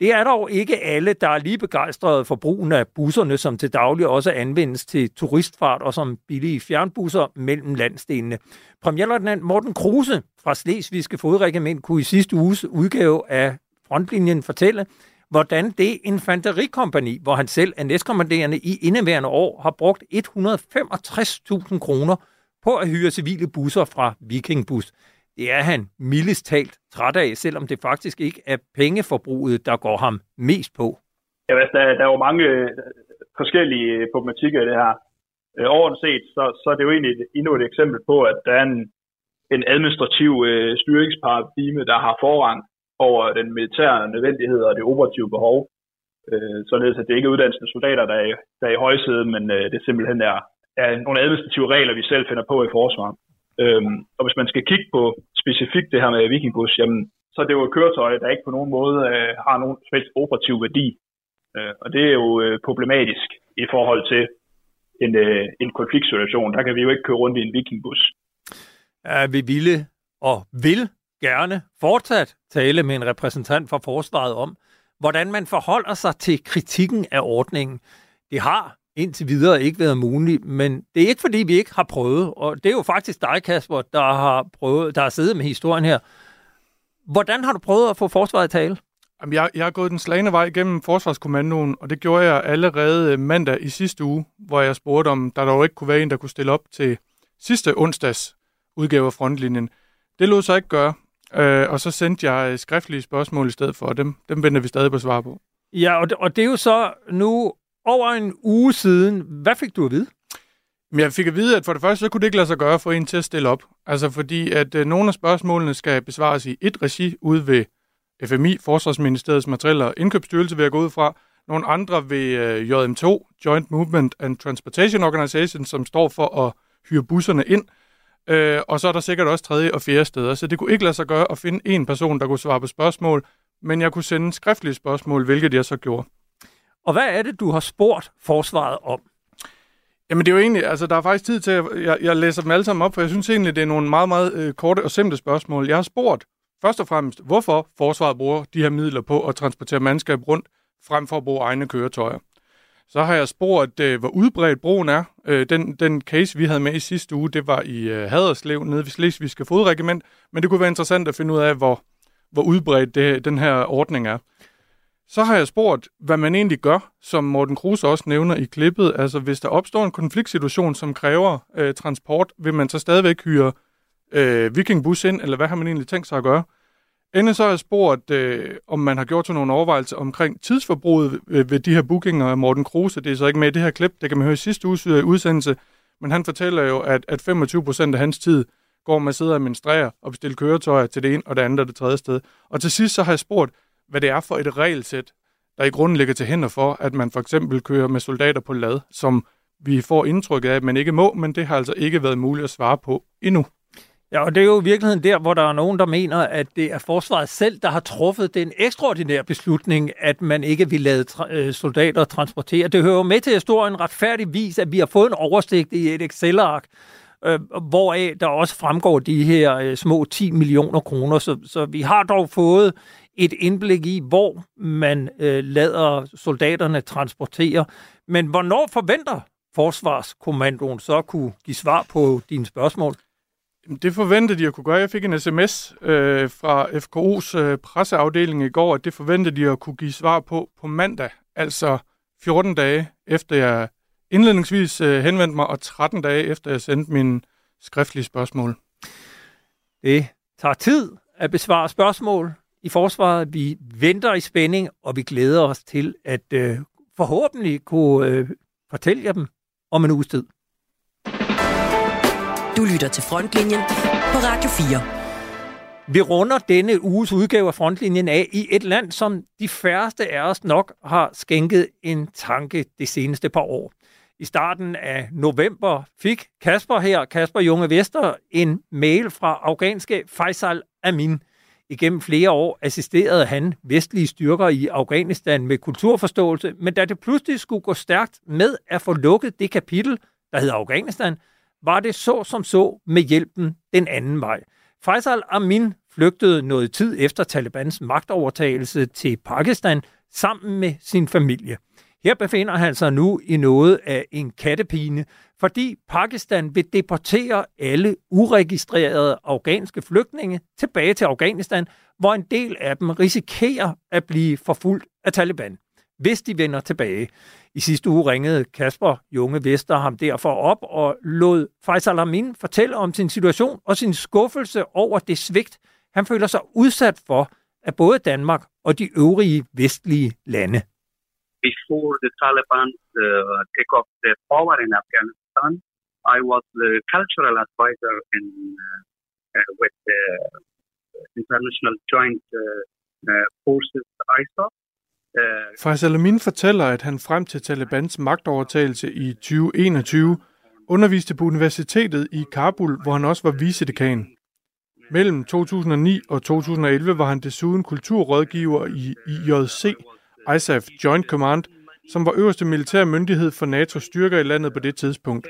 Det er dog ikke alle, der er lige begejstrede for brugen af busserne, som til daglig også anvendes til turistfart og som billige fjernbusser mellem landstenene. Premierløjtnant Morten Kruse fra Slesvigske Fodregiment kunne i sidste uges udgave af Frontlinjen fortælle, hvordan det infanterikompani, hvor han selv er næstkommanderende i indeværende år, har brugt 165.000 kroner på at hyre civile busser fra Vikingbus det er han mildest talt træt af, selvom det faktisk ikke er pengeforbruget, der går ham mest på. Ja, altså, der, der er jo mange øh, forskellige øh, problematikker i det her. Øh, overordnet set, så, så er det jo egentlig endnu et eksempel på, at der er en, en administrativ øh, styringsparadigme, der har forrang over den militære nødvendighed og det operative behov. Øh, således at det ikke er uddannelsens soldater, der er, der er i højsædet, men øh, det simpelthen er, er nogle administrative regler, vi selv finder på i forsvaret. Øhm, og hvis man skal kigge på specifikt det her med Vikingbus, jamen, så er det jo et køretøj, der ikke på nogen måde øh, har nogen specielt operativ værdi. Øh, og det er jo øh, problematisk i forhold til en, øh, en konfliktsituation. Der kan vi jo ikke køre rundt i en Vikingbus. Ja, vi ville og vil gerne fortsat tale med en repræsentant for forsvaret om, hvordan man forholder sig til kritikken af ordningen. Det har indtil videre ikke været muligt, men det er ikke fordi, vi ikke har prøvet, og det er jo faktisk dig, Kasper, der har, prøvet, der har siddet med historien her. Hvordan har du prøvet at få forsvaret i tale? Jamen, jeg, jeg har gået den slagende vej gennem Forsvarskommandoen, og det gjorde jeg allerede mandag i sidste uge, hvor jeg spurgte om, der dog ikke kunne være en, der kunne stille op til sidste onsdags udgave af frontlinjen. Det lod sig ikke gøre, øh, og så sendte jeg skriftlige spørgsmål i stedet for, dem, dem venter vi stadig på svar på. Ja, og det, og det er jo så nu over en uge siden. Hvad fik du at vide? Jeg fik at vide, at for det første, så kunne det ikke lade sig gøre for en til at stille op. Altså fordi, at øh, nogle af spørgsmålene skal besvares i et regi ude ved FMI, Forsvarsministeriets Materiel- og Indkøbsstyrelse, vil jeg gå ud fra. Nogle andre ved øh, JM2, Joint Movement and Transportation Organization, som står for at hyre busserne ind. Øh, og så er der sikkert også tredje og fjerde steder. Så det kunne ikke lade sig gøre at finde en person, der kunne svare på spørgsmål, men jeg kunne sende skriftlige spørgsmål, hvilket jeg så gjorde. Og hvad er det, du har spurgt forsvaret om? Jamen det er jo egentlig, altså der er faktisk tid til, at jeg, jeg læser dem alle sammen op, for jeg synes egentlig, det er nogle meget, meget øh, korte og simple spørgsmål. Jeg har spurgt først og fremmest, hvorfor forsvaret bruger de her midler på at transportere mandskab rundt, frem for at bruge egne køretøjer. Så har jeg spurgt, øh, hvor udbredt broen er. Øh, den, den case, vi havde med i sidste uge, det var i øh, Haderslev, nede ved Slesvigske Fodregiment, men det kunne være interessant at finde ud af, hvor, hvor udbredt det, den her ordning er. Så har jeg spurgt, hvad man egentlig gør, som Morten Kruse også nævner i klippet. Altså, hvis der opstår en konfliktsituation, som kræver øh, transport, vil man så stadigvæk hyre øh, vikingbus ind, eller hvad har man egentlig tænkt sig at gøre? Endelig så har jeg spurgt, øh, om man har gjort sig nogle overvejelser omkring tidsforbruget ved, ved de her bookinger af Morten Kruse. Det er så ikke med i det her klip, det kan man høre i sidste uges øh, udsendelse, men han fortæller jo, at, at 25 procent af hans tid går med at sidde og administrere og bestille køretøjer til det ene og det andet og det tredje sted. Og til sidst så har jeg spurgt, hvad det er for et regelsæt, der i grunden ligger til hænder for, at man for eksempel kører med soldater på lad, som vi får indtrykket af, at man ikke må, men det har altså ikke været muligt at svare på endnu. Ja, og det er jo i virkeligheden der, hvor der er nogen, der mener, at det er forsvaret selv, der har truffet den ekstraordinære beslutning, at man ikke vil lade tra- øh, soldater transportere. Det hører jo med til historien retfærdigvis, at vi har fået en oversigt i et Excel-ark øh, hvoraf der også fremgår de her øh, små 10 millioner kroner. Så, så vi har dog fået et indblik i, hvor man øh, lader soldaterne transportere. Men hvornår forventer Forsvarskommandoen så kunne give svar på dine spørgsmål? Det forventede de at kunne gøre. Jeg fik en sms øh, fra FKO's øh, presseafdeling i går, at det forventede de at kunne give svar på på mandag, altså 14 dage efter jeg indledningsvis øh, henvendte mig, og 13 dage efter jeg sendte mine skriftlige spørgsmål. Det tager tid at besvare spørgsmål i forsvaret. Vi venter i spænding, og vi glæder os til at øh, forhåbentlig kunne øh, fortælle jer dem om en uges tid. Du lytter til Frontlinjen på Radio 4. Vi runder denne uges udgave af Frontlinjen af i et land, som de færreste af os nok har skænket en tanke det seneste par år. I starten af november fik Kasper her, Kasper Junge Vester, en mail fra afghanske Faisal Amin. Igennem flere år assisterede han vestlige styrker i Afghanistan med kulturforståelse, men da det pludselig skulle gå stærkt med at få lukket det kapitel, der hedder Afghanistan, var det så som så med hjælpen den anden vej. Faisal Amin flygtede noget tid efter Talibans magtovertagelse til Pakistan sammen med sin familie. Her befinder han sig nu i noget af en kattepine, fordi Pakistan vil deportere alle uregistrerede afghanske flygtninge tilbage til Afghanistan, hvor en del af dem risikerer at blive forfulgt af Taliban, hvis de vender tilbage. I sidste uge ringede Kasper Junge Vester ham derfor op og lod Faisal Amin fortælle om sin situation og sin skuffelse over det svigt, han føler sig udsat for af både Danmark og de øvrige vestlige lande. Before the Taliban uh, take off the power in Afghanistan, I was the cultural advisor in uh, uh with the International Joint uh, uh, Forces ISAF. Uh, Faisal Amin fortæller, at han frem til Talibans magtovertagelse i 2021 underviste på universitetet i Kabul, hvor han også var vicedekan. Mellem 2009 og 2011 var han desuden kulturrådgiver i IJC, ISAF Joint Command, som var øverste militær myndighed for NATO's styrker i landet på det tidspunkt.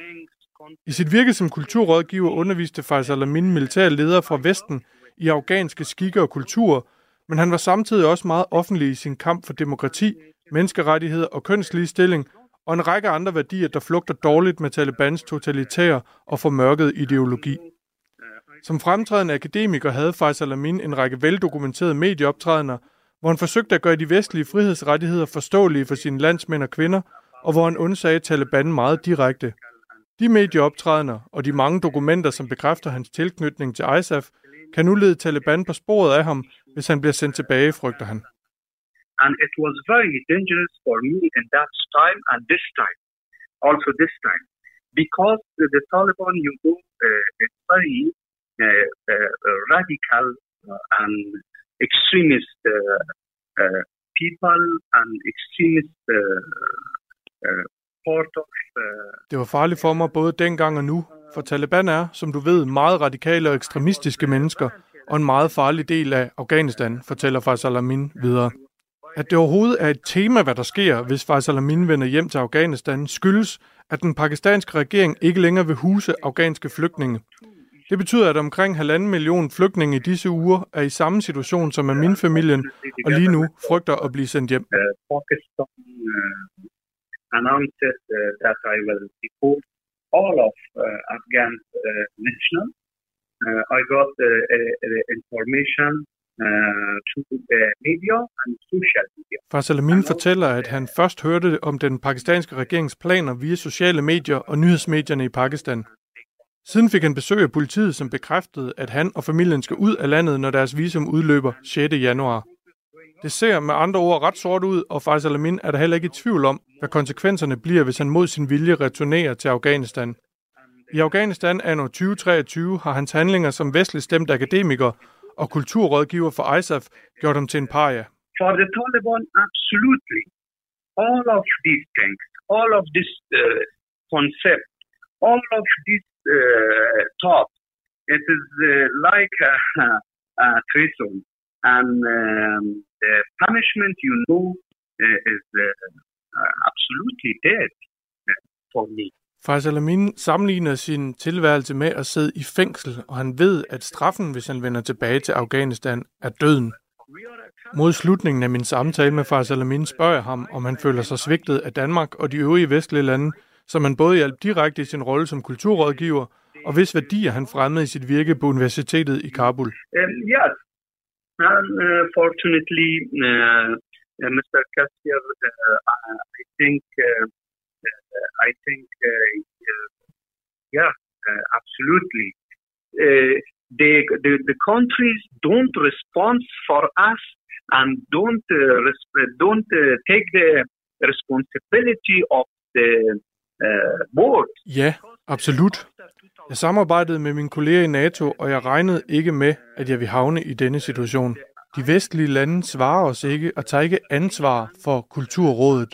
I sit virke som kulturrådgiver underviste Faisal Amin militære ledere fra Vesten i afghanske skikke og kulturer, men han var samtidig også meget offentlig i sin kamp for demokrati, menneskerettigheder og kønsligestilling, og en række andre værdier, der flugter dårligt med Talibans totalitære og formørkede ideologi. Som fremtrædende akademiker havde Faisal Amin en række veldokumenterede medieoptrædener, hvor han forsøgte at gøre de vestlige frihedsrettigheder forståelige for sine landsmænd og kvinder, og hvor han undsagde Taliban meget direkte. De medieoptrædener og de mange dokumenter, som bekræfter hans tilknytning til ISAF, kan nu lede Taliban på sporet af ham, hvis han bliver sendt tilbage, frygter han. and it was very dangerous for me in that time and this time, also this time, because the, the Taliban, you know, uh, it's very uh, uh, uh, radical uh, and extremist uh, uh, people and extremist uh, uh, part of. Uh, Det var farligt for mig både dengang og nu, for Taliban er, som du ved, meget radikale og ekstremistiske mennesker, og en meget farlig del af Afghanistan, fortæller Faisal Amin videre. At det overhovedet er et tema, hvad der sker, hvis Faisal Amin vender hjem til Afghanistan, skyldes, at den pakistanske regering ikke længere vil huse afghanske flygtninge. Det betyder, at omkring halvanden million flygtninge i disse uger er i samme situation som Amin-familien, og lige nu frygter at blive sendt hjem. Pakistan uh, announced uh, that I will deport all of Afghan nationals. I got information through the media and social media. Faisal Amin fortæller, at han først hørte om den pakistanske regerings planer via sociale medier og nyhedsmedierne i Pakistan. Siden fik han besøg af politiet, som bekræftede, at han og familien skal ud af landet, når deres visum udløber 6. januar. Det ser med andre ord ret sort ud, og Faisal Amin er der heller ikke i tvivl om, hvad konsekvenserne bliver, hvis han mod sin vilje returnerer til Afghanistan. I Afghanistan anno 2023 har hans handlinger som vestlig stemt akademiker og kulturrådgiver for ISAF gjort ham til en paria. For the Taliban, absolutely, all of these things, all of this uh, concept, all of this uh, top. it is uh, like a, a treason. And um, the punishment, you know, uh, is uh, absolutely dead for me. Faisal Amin sammenligner sin tilværelse med at sidde i fængsel, og han ved, at straffen, hvis han vender tilbage til Afghanistan, er døden. Mod slutningen af min samtale med Faisal Amin spørger jeg ham, om han føler sig svigtet af Danmark og de øvrige vestlige lande, som han både hjalp direkte i sin rolle som kulturrådgiver, og hvis værdier han fremmede i sit virke på universitetet i Kabul. Øhm, um, yes, and uh, øh, fortunately, øh, øh, uh, Mr. Kassier, uh, I think, uh, I think, uh, yeah, uh, absolutely. Uh, the, the the countries don't respond for us and don't uh, don't uh, take the responsibility of the uh, board. Ja, absolut. Jeg samarbejdede med mine kolleger i NATO, og jeg regnede ikke med, at jeg ville havne i denne situation. De vestlige lande svarer os ikke og tager ikke ansvar for Kulturrådet.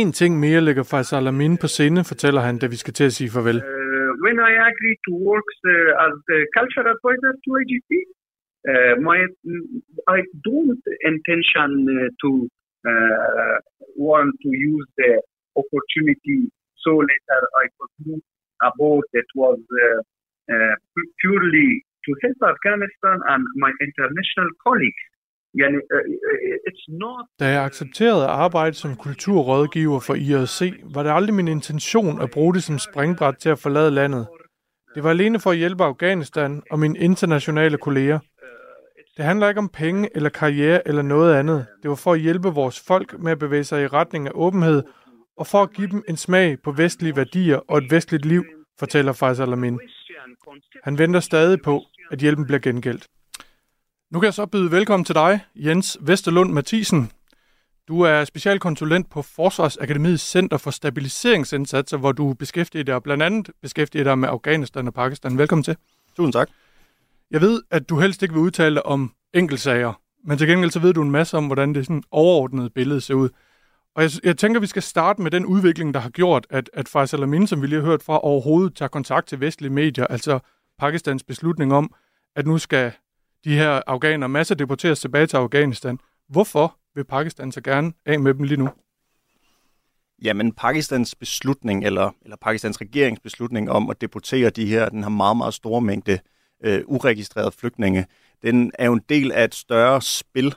En ting mere lægger Faisal Amin på sinde, fortæller han, da vi skal til at sige farvel. Uh, when I agreed to work uh, as the culture advisor to AGP, uh, my I don't intention to uh, want to use the opportunity so later I could move boat that was uh, uh, purely to help Afghanistan and my international colleagues. Yani, uh, uh, it's not Da jeg accepterede at arbejde som kulturrådgiver for IRC, var det aldrig min intention at bruge det som springbræt til at forlade landet. Det var alene for at hjælpe Afghanistan og mine internationale kolleger. Det handler ikke om penge eller karriere eller noget andet. Det var for at hjælpe vores folk med at bevæge sig i retning af åbenhed, og for at give dem en smag på vestlige værdier og et vestligt liv, fortæller Faisal Amin. Han venter stadig på, at hjælpen bliver gengældt. Nu kan jeg så byde velkommen til dig, Jens Vesterlund Mathisen. Du er specialkonsulent på Forsvarsakademiets Center for Stabiliseringsindsatser, hvor du beskæftiger dig blandt andet beskæftiger dig med Afghanistan og Pakistan. Velkommen til. Tusind tak. Jeg ved, at du helst ikke vil udtale om enkeltsager, men til gengæld så ved du en masse om, hvordan det sådan overordnede billede ser ud. Og jeg, jeg tænker, vi skal starte med den udvikling, der har gjort, at, at Faisal Amin, som vi lige har hørt fra, overhovedet tager kontakt til vestlige medier, altså Pakistans beslutning om, at nu skal de her afghanere masser deporteres tilbage til Afghanistan. Hvorfor vil Pakistan så gerne af med dem lige nu? Jamen, Pakistans beslutning, eller, eller Pakistans regeringsbeslutning om at deportere de her, den her meget, meget store mængde øh, uregistrerede flygtninge, den er jo en del af et større spil,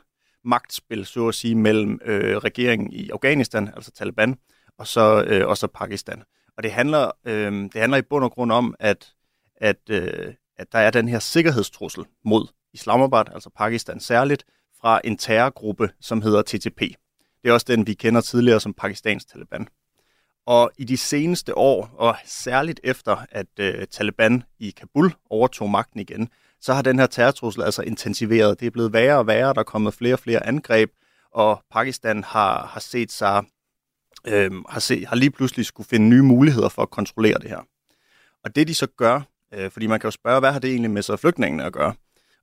magtspil, så at sige, mellem øh, regeringen i Afghanistan, altså Taliban, og så, øh, og så Pakistan. Og det handler, øh, det handler i bund og grund om, at, at, øh, at der er den her sikkerhedstrussel mod Islamabad, altså Pakistan særligt, fra en terrorgruppe, som hedder TTP. Det er også den, vi kender tidligere som Pakistans Taliban. Og i de seneste år, og særligt efter, at øh, Taliban i Kabul overtog magten igen, så har den her terrortrussel altså intensiveret. Det er blevet værre og værre, der er kommet flere og flere angreb, og Pakistan har, har set sig, øh, har, set, har lige pludselig skulle finde nye muligheder for at kontrollere det her. Og det de så gør, øh, fordi man kan jo spørge, hvad har det egentlig med så flygtningene at gøre?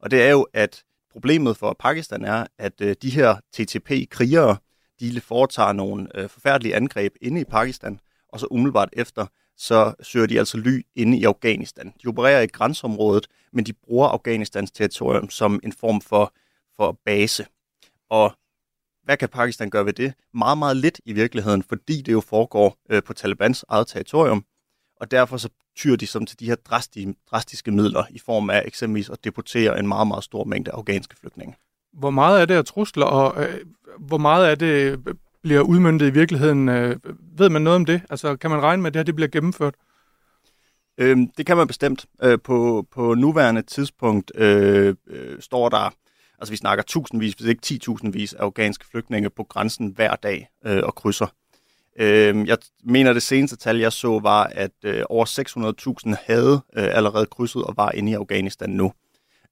Og det er jo, at problemet for Pakistan er, at øh, de her TTP-krigere, de foretager nogle øh, forfærdelige angreb inde i Pakistan, og så umiddelbart efter, så søger de altså ly inde i Afghanistan. De opererer i grænseområdet, men de bruger Afghanistans territorium som en form for, for base. Og hvad kan Pakistan gøre ved det? Meget, meget lidt i virkeligheden, fordi det jo foregår øh, på Talibans eget territorium, og derfor så tyr de som til de her drastiske, drastiske midler i form af eksempelvis at deportere en meget, meget stor mængde afghanske flygtninge. Hvor meget er det af trusler, og øh, hvor meget er det øh, bliver udmyndtet i virkeligheden? Øh, ved man noget om det? Altså, kan man regne med, at det her det bliver gennemført? Øhm, det kan man bestemt. Øh, på, på nuværende tidspunkt øh, øh, står der, altså vi snakker tusindvis, hvis ikke 10.000 vis af afghanske flygtninge på grænsen hver dag øh, og krydser. Øh, jeg mener, det seneste tal, jeg så, var, at øh, over 600.000 havde øh, allerede krydset og var inde i Afghanistan nu.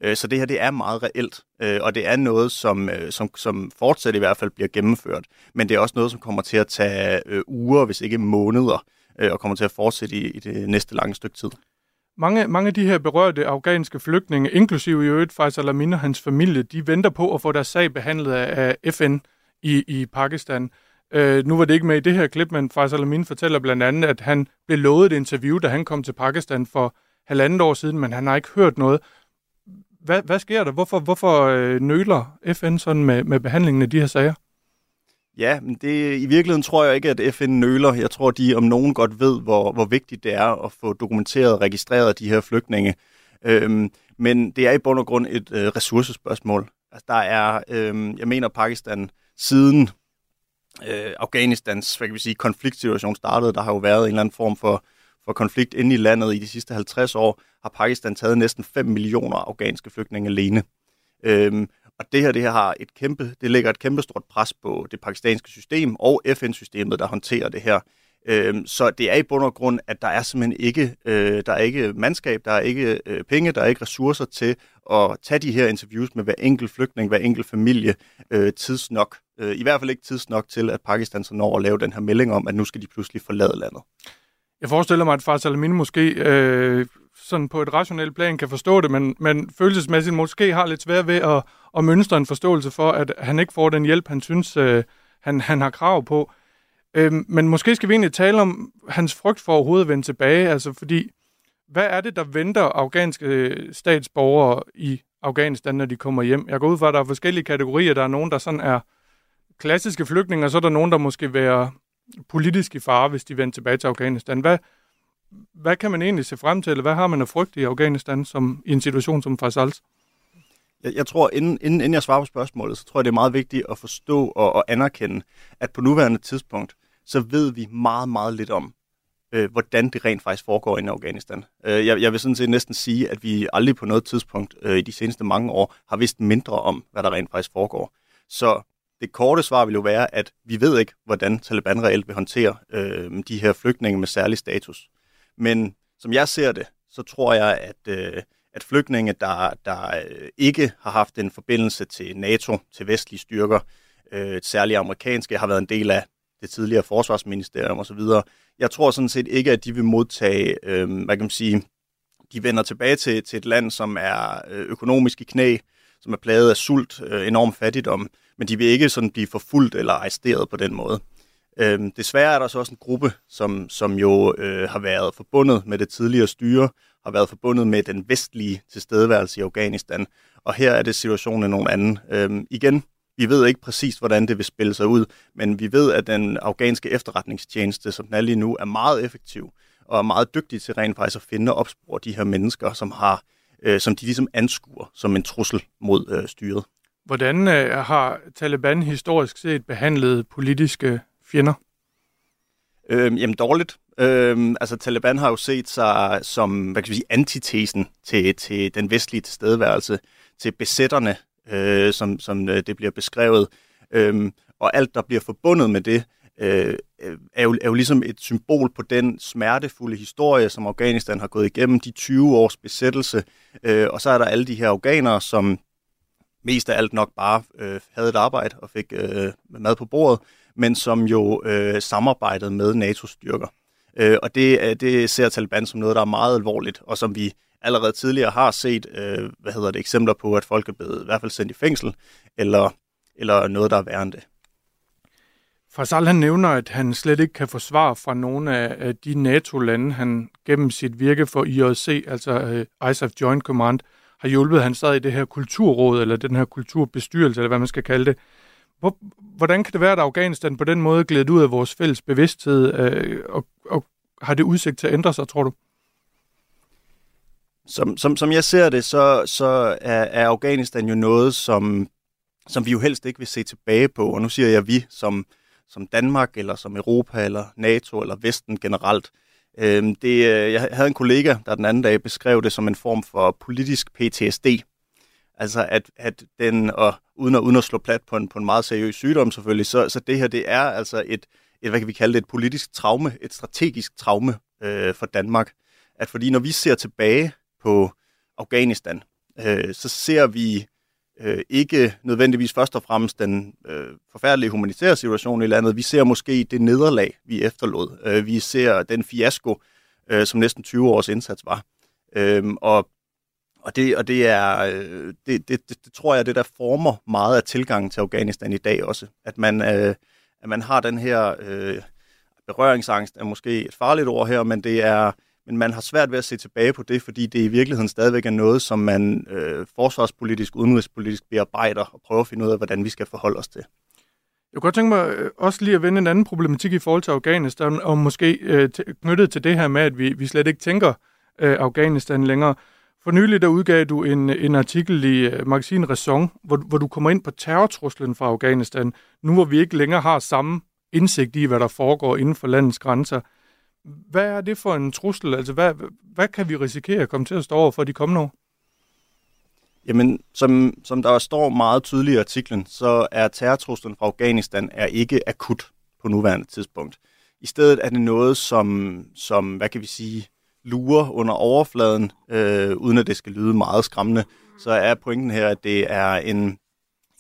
Øh, så det her, det er meget reelt, øh, og det er noget, som, øh, som, som fortsat i hvert fald bliver gennemført. Men det er også noget, som kommer til at tage øh, uger, hvis ikke måneder, og kommer til at fortsætte i, i det næste lange stykke tid. Mange, mange af de her berørte afghanske flygtninge, inklusive i øvrigt Faisal Amin og hans familie, de venter på at få deres sag behandlet af FN i, i Pakistan. Øh, nu var det ikke med i det her klip, men Faisal Amin fortæller blandt andet, at han blev lovet et interview, da han kom til Pakistan for halvandet år siden, men han har ikke hørt noget. Hvad, hvad sker der? Hvorfor, hvorfor øh, nøler FN sådan med, med behandlingen af de her sager? Ja, men det, i virkeligheden tror jeg ikke, at FN nøler. Jeg tror, de om nogen godt ved, hvor, hvor vigtigt det er at få dokumenteret og registreret de her flygtninge. Øhm, men det er i bund og grund et øh, ressourcespørgsmål. Altså, der er, øhm, jeg mener, Pakistan siden øh, Afghanistans hvad kan vi sige, konfliktsituation startede, der har jo været en eller anden form for, for konflikt inde i landet i de sidste 50 år, har Pakistan taget næsten 5 millioner afghanske flygtninge alene. Øhm, og det her, det her har et kæmpe, det lægger et kæmpe stort pres på det pakistanske system og FN-systemet, der håndterer det her. Øhm, så det er i bund og grund, at der er simpelthen ikke, øh, der er ikke mandskab, der er ikke øh, penge, der er ikke ressourcer til at tage de her interviews med hver enkelt flygtning, hver enkelt familie øh, tidsnok. Øh, I hvert fald ikke tidsnok til, at Pakistan så når at lave den her melding om, at nu skal de pludselig forlade landet. Jeg forestiller mig, at Fars Amin måske øh, sådan på et rationelt plan kan forstå det, men, men følelsesmæssigt måske har lidt svært ved at, at mønstre en forståelse for, at han ikke får den hjælp, han synes, øh, han, han har krav på. Øh, men måske skal vi egentlig tale om hans frygt for overhovedet at vende tilbage, altså fordi, hvad er det, der venter afghanske øh, statsborgere i Afghanistan, når de kommer hjem? Jeg går ud fra, at der er forskellige kategorier. Der er nogen, der sådan er klassiske flygtninge, og så er der nogen, der måske være politisk i fare, hvis de vender tilbage til Afghanistan. Hvad, hvad kan man egentlig se frem til, eller hvad har man at frygte i Afghanistan som, i en situation som Faisals? Jeg, jeg tror, inden, inden, inden jeg svarer på spørgsmålet, så tror jeg, det er meget vigtigt at forstå og, og anerkende, at på nuværende tidspunkt, så ved vi meget, meget lidt om, øh, hvordan det rent faktisk foregår i Afghanistan. Øh, jeg, jeg vil sådan set næsten sige, at vi aldrig på noget tidspunkt øh, i de seneste mange år har vidst mindre om, hvad der rent faktisk foregår. Så det korte svar vil jo være, at vi ved ikke, hvordan Taliban reelt vil håndtere øh, de her flygtninge med særlig status. Men som jeg ser det, så tror jeg, at, øh, at flygtninge, der, der øh, ikke har haft en forbindelse til NATO, til vestlige styrker, øh, særligt amerikanske, har været en del af det tidligere forsvarsministerium osv., jeg tror sådan set ikke, at de vil modtage, øh, hvad kan man sige, de vender tilbage til, til et land, som er øh, økonomisk i knæ, som er plaget af sult, øh, enorm fattigdom, men de vil ikke sådan blive forfulgt eller arresteret på den måde. Øhm, desværre er der så også en gruppe, som, som jo øh, har været forbundet med det tidligere styre, har været forbundet med den vestlige tilstedeværelse i Afghanistan, og her er det situationen nogen anden. Øhm, igen, vi ved ikke præcis, hvordan det vil spille sig ud, men vi ved, at den afghanske efterretningstjeneste, som den er lige nu, er meget effektiv og er meget dygtig til rent faktisk at finde og opspore de her mennesker, som har øh, som de ligesom anskuer som en trussel mod øh, styret. Hvordan øh, har Taliban historisk set behandlet politiske fjender? Øhm, jamen dårligt. Øhm, altså Taliban har jo set sig som hvad kan vi sige, antitesen til, til den vestlige tilstedeværelse, til besætterne, øh, som, som øh, det bliver beskrevet. Øhm, og alt, der bliver forbundet med det, øh, øh, er, jo, er jo ligesom et symbol på den smertefulde historie, som Afghanistan har gået igennem, de 20 års besættelse. Øh, og så er der alle de her afghanere, som mest af alt nok bare øh, havde et arbejde og fik øh, mad på bordet, men som jo øh, samarbejdede med NATO-styrker. Øh, og det, øh, det ser Taliban som noget, der er meget alvorligt, og som vi allerede tidligere har set øh, hvad hedder det, eksempler på, at folk er blevet i hvert fald sendt i fængsel, eller, eller noget, der er værre end det. Fasal han nævner, at han slet ikke kan forsvare fra nogle af de NATO-lande, han gennem sit virke for IOC, altså øh, ISAF Joint Command, har hjulpet. Han sad i det her kulturråd, eller den her kulturbestyrelse, eller hvad man skal kalde det. Hvor, hvordan kan det være, at Afghanistan på den måde glædet ud af vores fælles bevidsthed, øh, og, og har det udsigt til at ændre sig, tror du? Som, som, som jeg ser det, så, så er, er Afghanistan jo noget, som, som vi jo helst ikke vil se tilbage på. Og nu siger jeg vi, som, som Danmark, eller som Europa, eller NATO, eller Vesten generelt. Øhm, det, øh, jeg havde en kollega, der den anden dag beskrev det som en form for politisk PTSD. Altså at, at den, og uden at, uden at slå plat på en, på en meget seriøs sygdom selvfølgelig, så, så det her det er altså et, et, hvad kan vi kalde det, et politisk traume, et strategisk traume øh, for Danmark. At fordi når vi ser tilbage på Afghanistan, øh, så ser vi øh, ikke nødvendigvis først og fremmest den øh, forfærdelige humanitære situation i landet. Vi ser måske det nederlag, vi efterlod. Øh, vi ser den fiasko, øh, som næsten 20 års indsats var. Øh, og og det, og det er, øh, det, det, det, det tror jeg, det der former meget af tilgangen til Afghanistan i dag også. At man, øh, at man har den her øh, berøringsangst, er måske et farligt ord her, men det er, men man har svært ved at se tilbage på det, fordi det i virkeligheden stadigvæk er noget, som man øh, forsvarspolitisk, udenrigspolitisk bearbejder og prøver at finde ud af, hvordan vi skal forholde os til. Jeg kunne godt tænke mig øh, også lige at vende en anden problematik i forhold til Afghanistan, og måske øh, knyttet til det her med, at vi, vi slet ikke tænker øh, Afghanistan længere. For nylig der udgav du en, en artikel i uh, magasin Raison, hvor, hvor du kommer ind på terrortruslen fra Afghanistan, nu hvor vi ikke længere har samme indsigt i, hvad der foregår inden for landets grænser. Hvad er det for en trussel? Altså, hvad, hvad kan vi risikere at komme til at stå over for de kommende år? Jamen, som, som der står meget tydeligt i artiklen, så er terrortruslen fra Afghanistan er ikke akut på nuværende tidspunkt. I stedet er det noget, som, som hvad kan vi sige, lurer under overfladen, øh, uden at det skal lyde meget skræmmende. Så er pointen her, at det er en,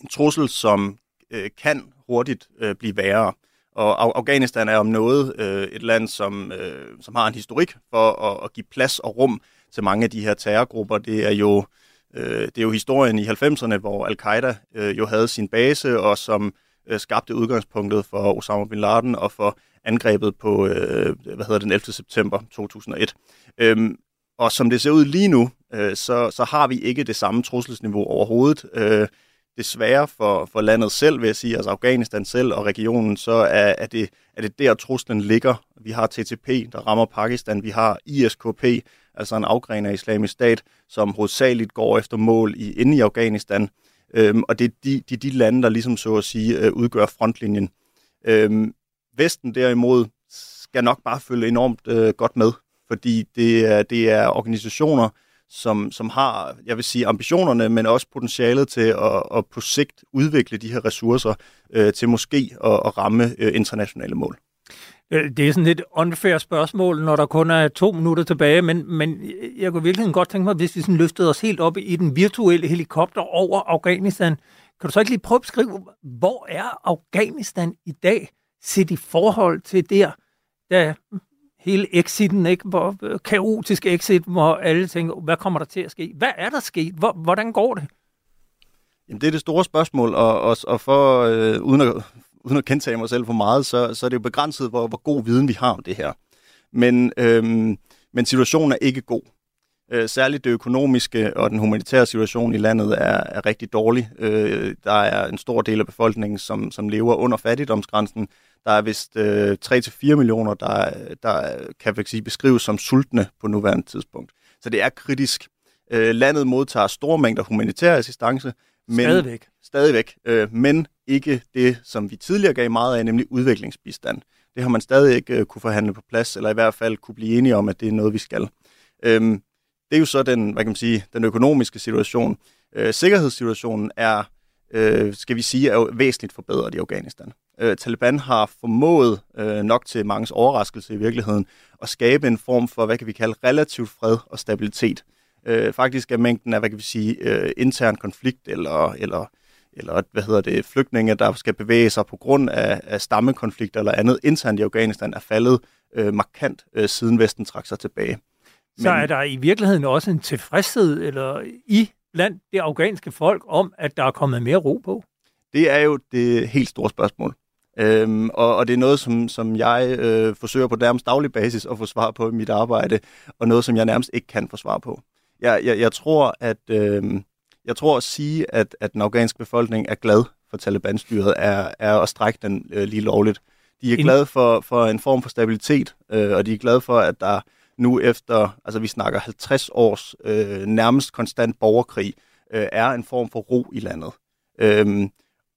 en trussel, som øh, kan hurtigt øh, blive værre. Og Afghanistan er om noget øh, et land, som, øh, som har en historik for at, at give plads og rum til mange af de her terrorgrupper. Det er jo, øh, det er jo historien i 90'erne, hvor al-Qaida øh, jo havde sin base, og som øh, skabte udgangspunktet for Osama bin Laden og for angrebet på øh, hvad hedder den 11. september 2001. Øhm, og som det ser ud lige nu, øh, så, så har vi ikke det samme trusselsniveau overhovedet. Øh, desværre for, for landet selv, vil jeg sige, altså Afghanistan selv og regionen, så er, er, det, er det der truslen ligger. Vi har TTP, der rammer Pakistan. Vi har ISKP, altså en afgren af islamisk stat, som hovedsageligt går efter mål i, inde i Afghanistan. Øhm, og det er de, de, de lande, der ligesom så at sige øh, udgør frontlinjen. Øhm, Vesten derimod skal nok bare følge enormt øh, godt med, fordi det er, det er organisationer, som, som har, jeg vil sige, ambitionerne, men også potentialet til at, at på sigt udvikle de her ressourcer øh, til måske at, at ramme øh, internationale mål. Øh, det er sådan et unfair spørgsmål, når der kun er to minutter tilbage, men, men jeg kunne virkelig godt tænke mig, hvis vi sådan løftede os helt op i den virtuelle helikopter over Afghanistan. Kan du så ikke lige prøve at beskrive, hvor er Afghanistan i dag, set i forhold til der, da hele exiten, ikke? Hvor, øh, kaotisk exit, hvor alle tænker, hvad kommer der til at ske? Hvad er der sket? Hvor, hvordan går det? Jamen, det er det store spørgsmål, og, og, og for, øh, uden, at, uden at kendetage mig selv for meget, så, så er det jo begrænset, hvor, hvor god viden vi har om det her. Men, øhm, men situationen er ikke god. Øh, særligt det økonomiske og den humanitære situation i landet er, er rigtig dårlig. Øh, der er en stor del af befolkningen, som, som lever under fattigdomsgrænsen. Der er vist øh, 3-4 millioner, der, der kan sige, beskrives som sultne på nuværende tidspunkt. Så det er kritisk. Øh, landet modtager store mængder humanitær assistance. Men, stadigvæk. Stadigvæk, øh, men ikke det, som vi tidligere gav meget af, nemlig udviklingsbistand. Det har man stadig ikke øh, kunne forhandle på plads, eller i hvert fald kunne blive enige om, at det er noget, vi skal. Øhm, det er jo så den, hvad kan man sige, den økonomiske situation. Øh, sikkerhedssituationen er, øh, skal vi sige, er jo væsentligt forbedret i Afghanistan. Øh, Taliban har formået, øh, nok til mangens overraskelse i virkeligheden, at skabe en form for, hvad kan vi kalde, relativt fred og stabilitet. Øh, faktisk er mængden af, hvad kan vi sige, øh, intern konflikt eller, eller eller hvad hedder det, flygtninge, der skal bevæge sig på grund af, af stammekonflikter eller andet internt i Afghanistan, er faldet øh, markant øh, siden Vesten trak sig tilbage. Men... Så er der i virkeligheden også en tilfredshed eller i blandt det afghanske folk om, at der er kommet mere ro på? Det er jo det helt store spørgsmål. Øhm, og, og det er noget, som, som jeg øh, forsøger på nærmest daglig basis at få svar på i mit arbejde, og noget, som jeg nærmest ikke kan få svar på. Jeg, jeg, jeg tror, at øh, jeg tror at sige, at, at den afghanske befolkning er glad for Taliban-styret, er, er at strække den øh, lige lovligt. De er glade for, for en form for stabilitet, øh, og de er glade for, at der nu efter, altså vi snakker 50 års øh, nærmest konstant borgerkrig, øh, er en form for ro i landet. Øhm,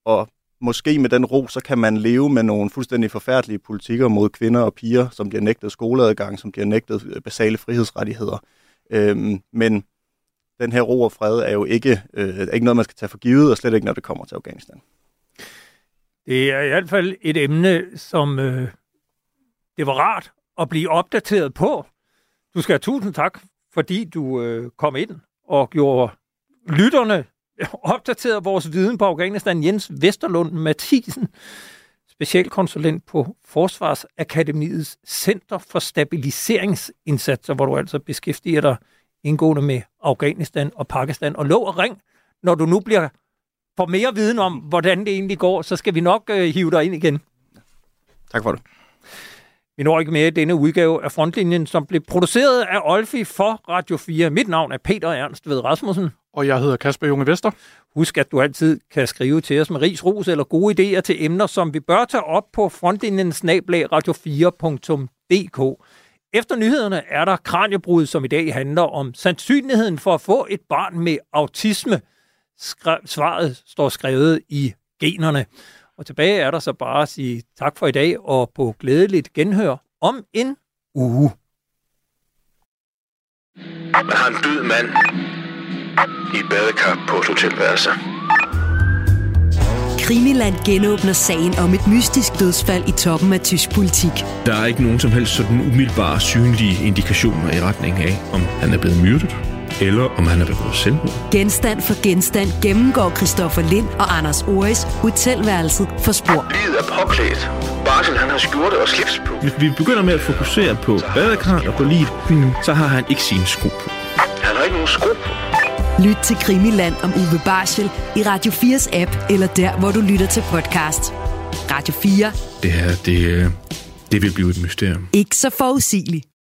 og måske med den ro, så kan man leve med nogle fuldstændig forfærdelige politikker mod kvinder og piger, som bliver nægtet skoleadgang, som bliver nægtet øh, basale frihedsrettigheder. Øhm, men den her ro og fred er jo ikke, øh, ikke noget, man skal tage for givet, og slet ikke, når det kommer til Afghanistan. Det er i hvert fald et emne, som øh, det var rart at blive opdateret på. Du skal have tusind tak, fordi du øh, kom ind og gjorde lytterne opdateret vores viden på Afghanistan. Jens Vesterlund Mathisen, specialkonsulent på Forsvarsakademiets Center for Stabiliseringsindsatser, hvor du altså beskæftiger dig indgående med Afghanistan og Pakistan. Og lov og ring, når du nu bliver får mere viden om, hvordan det egentlig går, så skal vi nok øh, hive dig ind igen. Tak for det. Vi når ikke mere i denne udgave af Frontlinjen, som blev produceret af Olfi for Radio 4. Mit navn er Peter Ernst ved Rasmussen. Og jeg hedder Kasper Junge Vester. Husk, at du altid kan skrive til os med ris, ros eller gode idéer til emner, som vi bør tage op på frontlinjen snablag radio4.dk. Efter nyhederne er der kranjebrud, som i dag handler om sandsynligheden for at få et barn med autisme. Skre- svaret står skrevet i generne. Og tilbage er der så bare at sige tak for i dag, og på glædeligt genhør om en uge. Man har en død mand i et badekar på et hotelværelse. Krimiland genåbner sagen om et mystisk dødsfald i toppen af tysk politik. Der er ikke nogen som helst sådan umiddelbare synlige indikationer i retning af, om han er blevet myrdet, eller om han er begået selvmord. Genstand for genstand gennemgår Christoffer Lind og Anders Oris hotelværelset for spor. Livet er påklædt. Barsel, han har skjorte og slips på. Hvis vi begynder med at fokusere på badekar og på livet, så har han ikke sine sko på. Han har ikke nogen sko på. Lyt til Krimiland om Uwe Barschel i Radio 4's app, eller der, hvor du lytter til podcast. Radio 4. Det her, det, øh, det vil blive et mysterium. Ikke så forudsigeligt.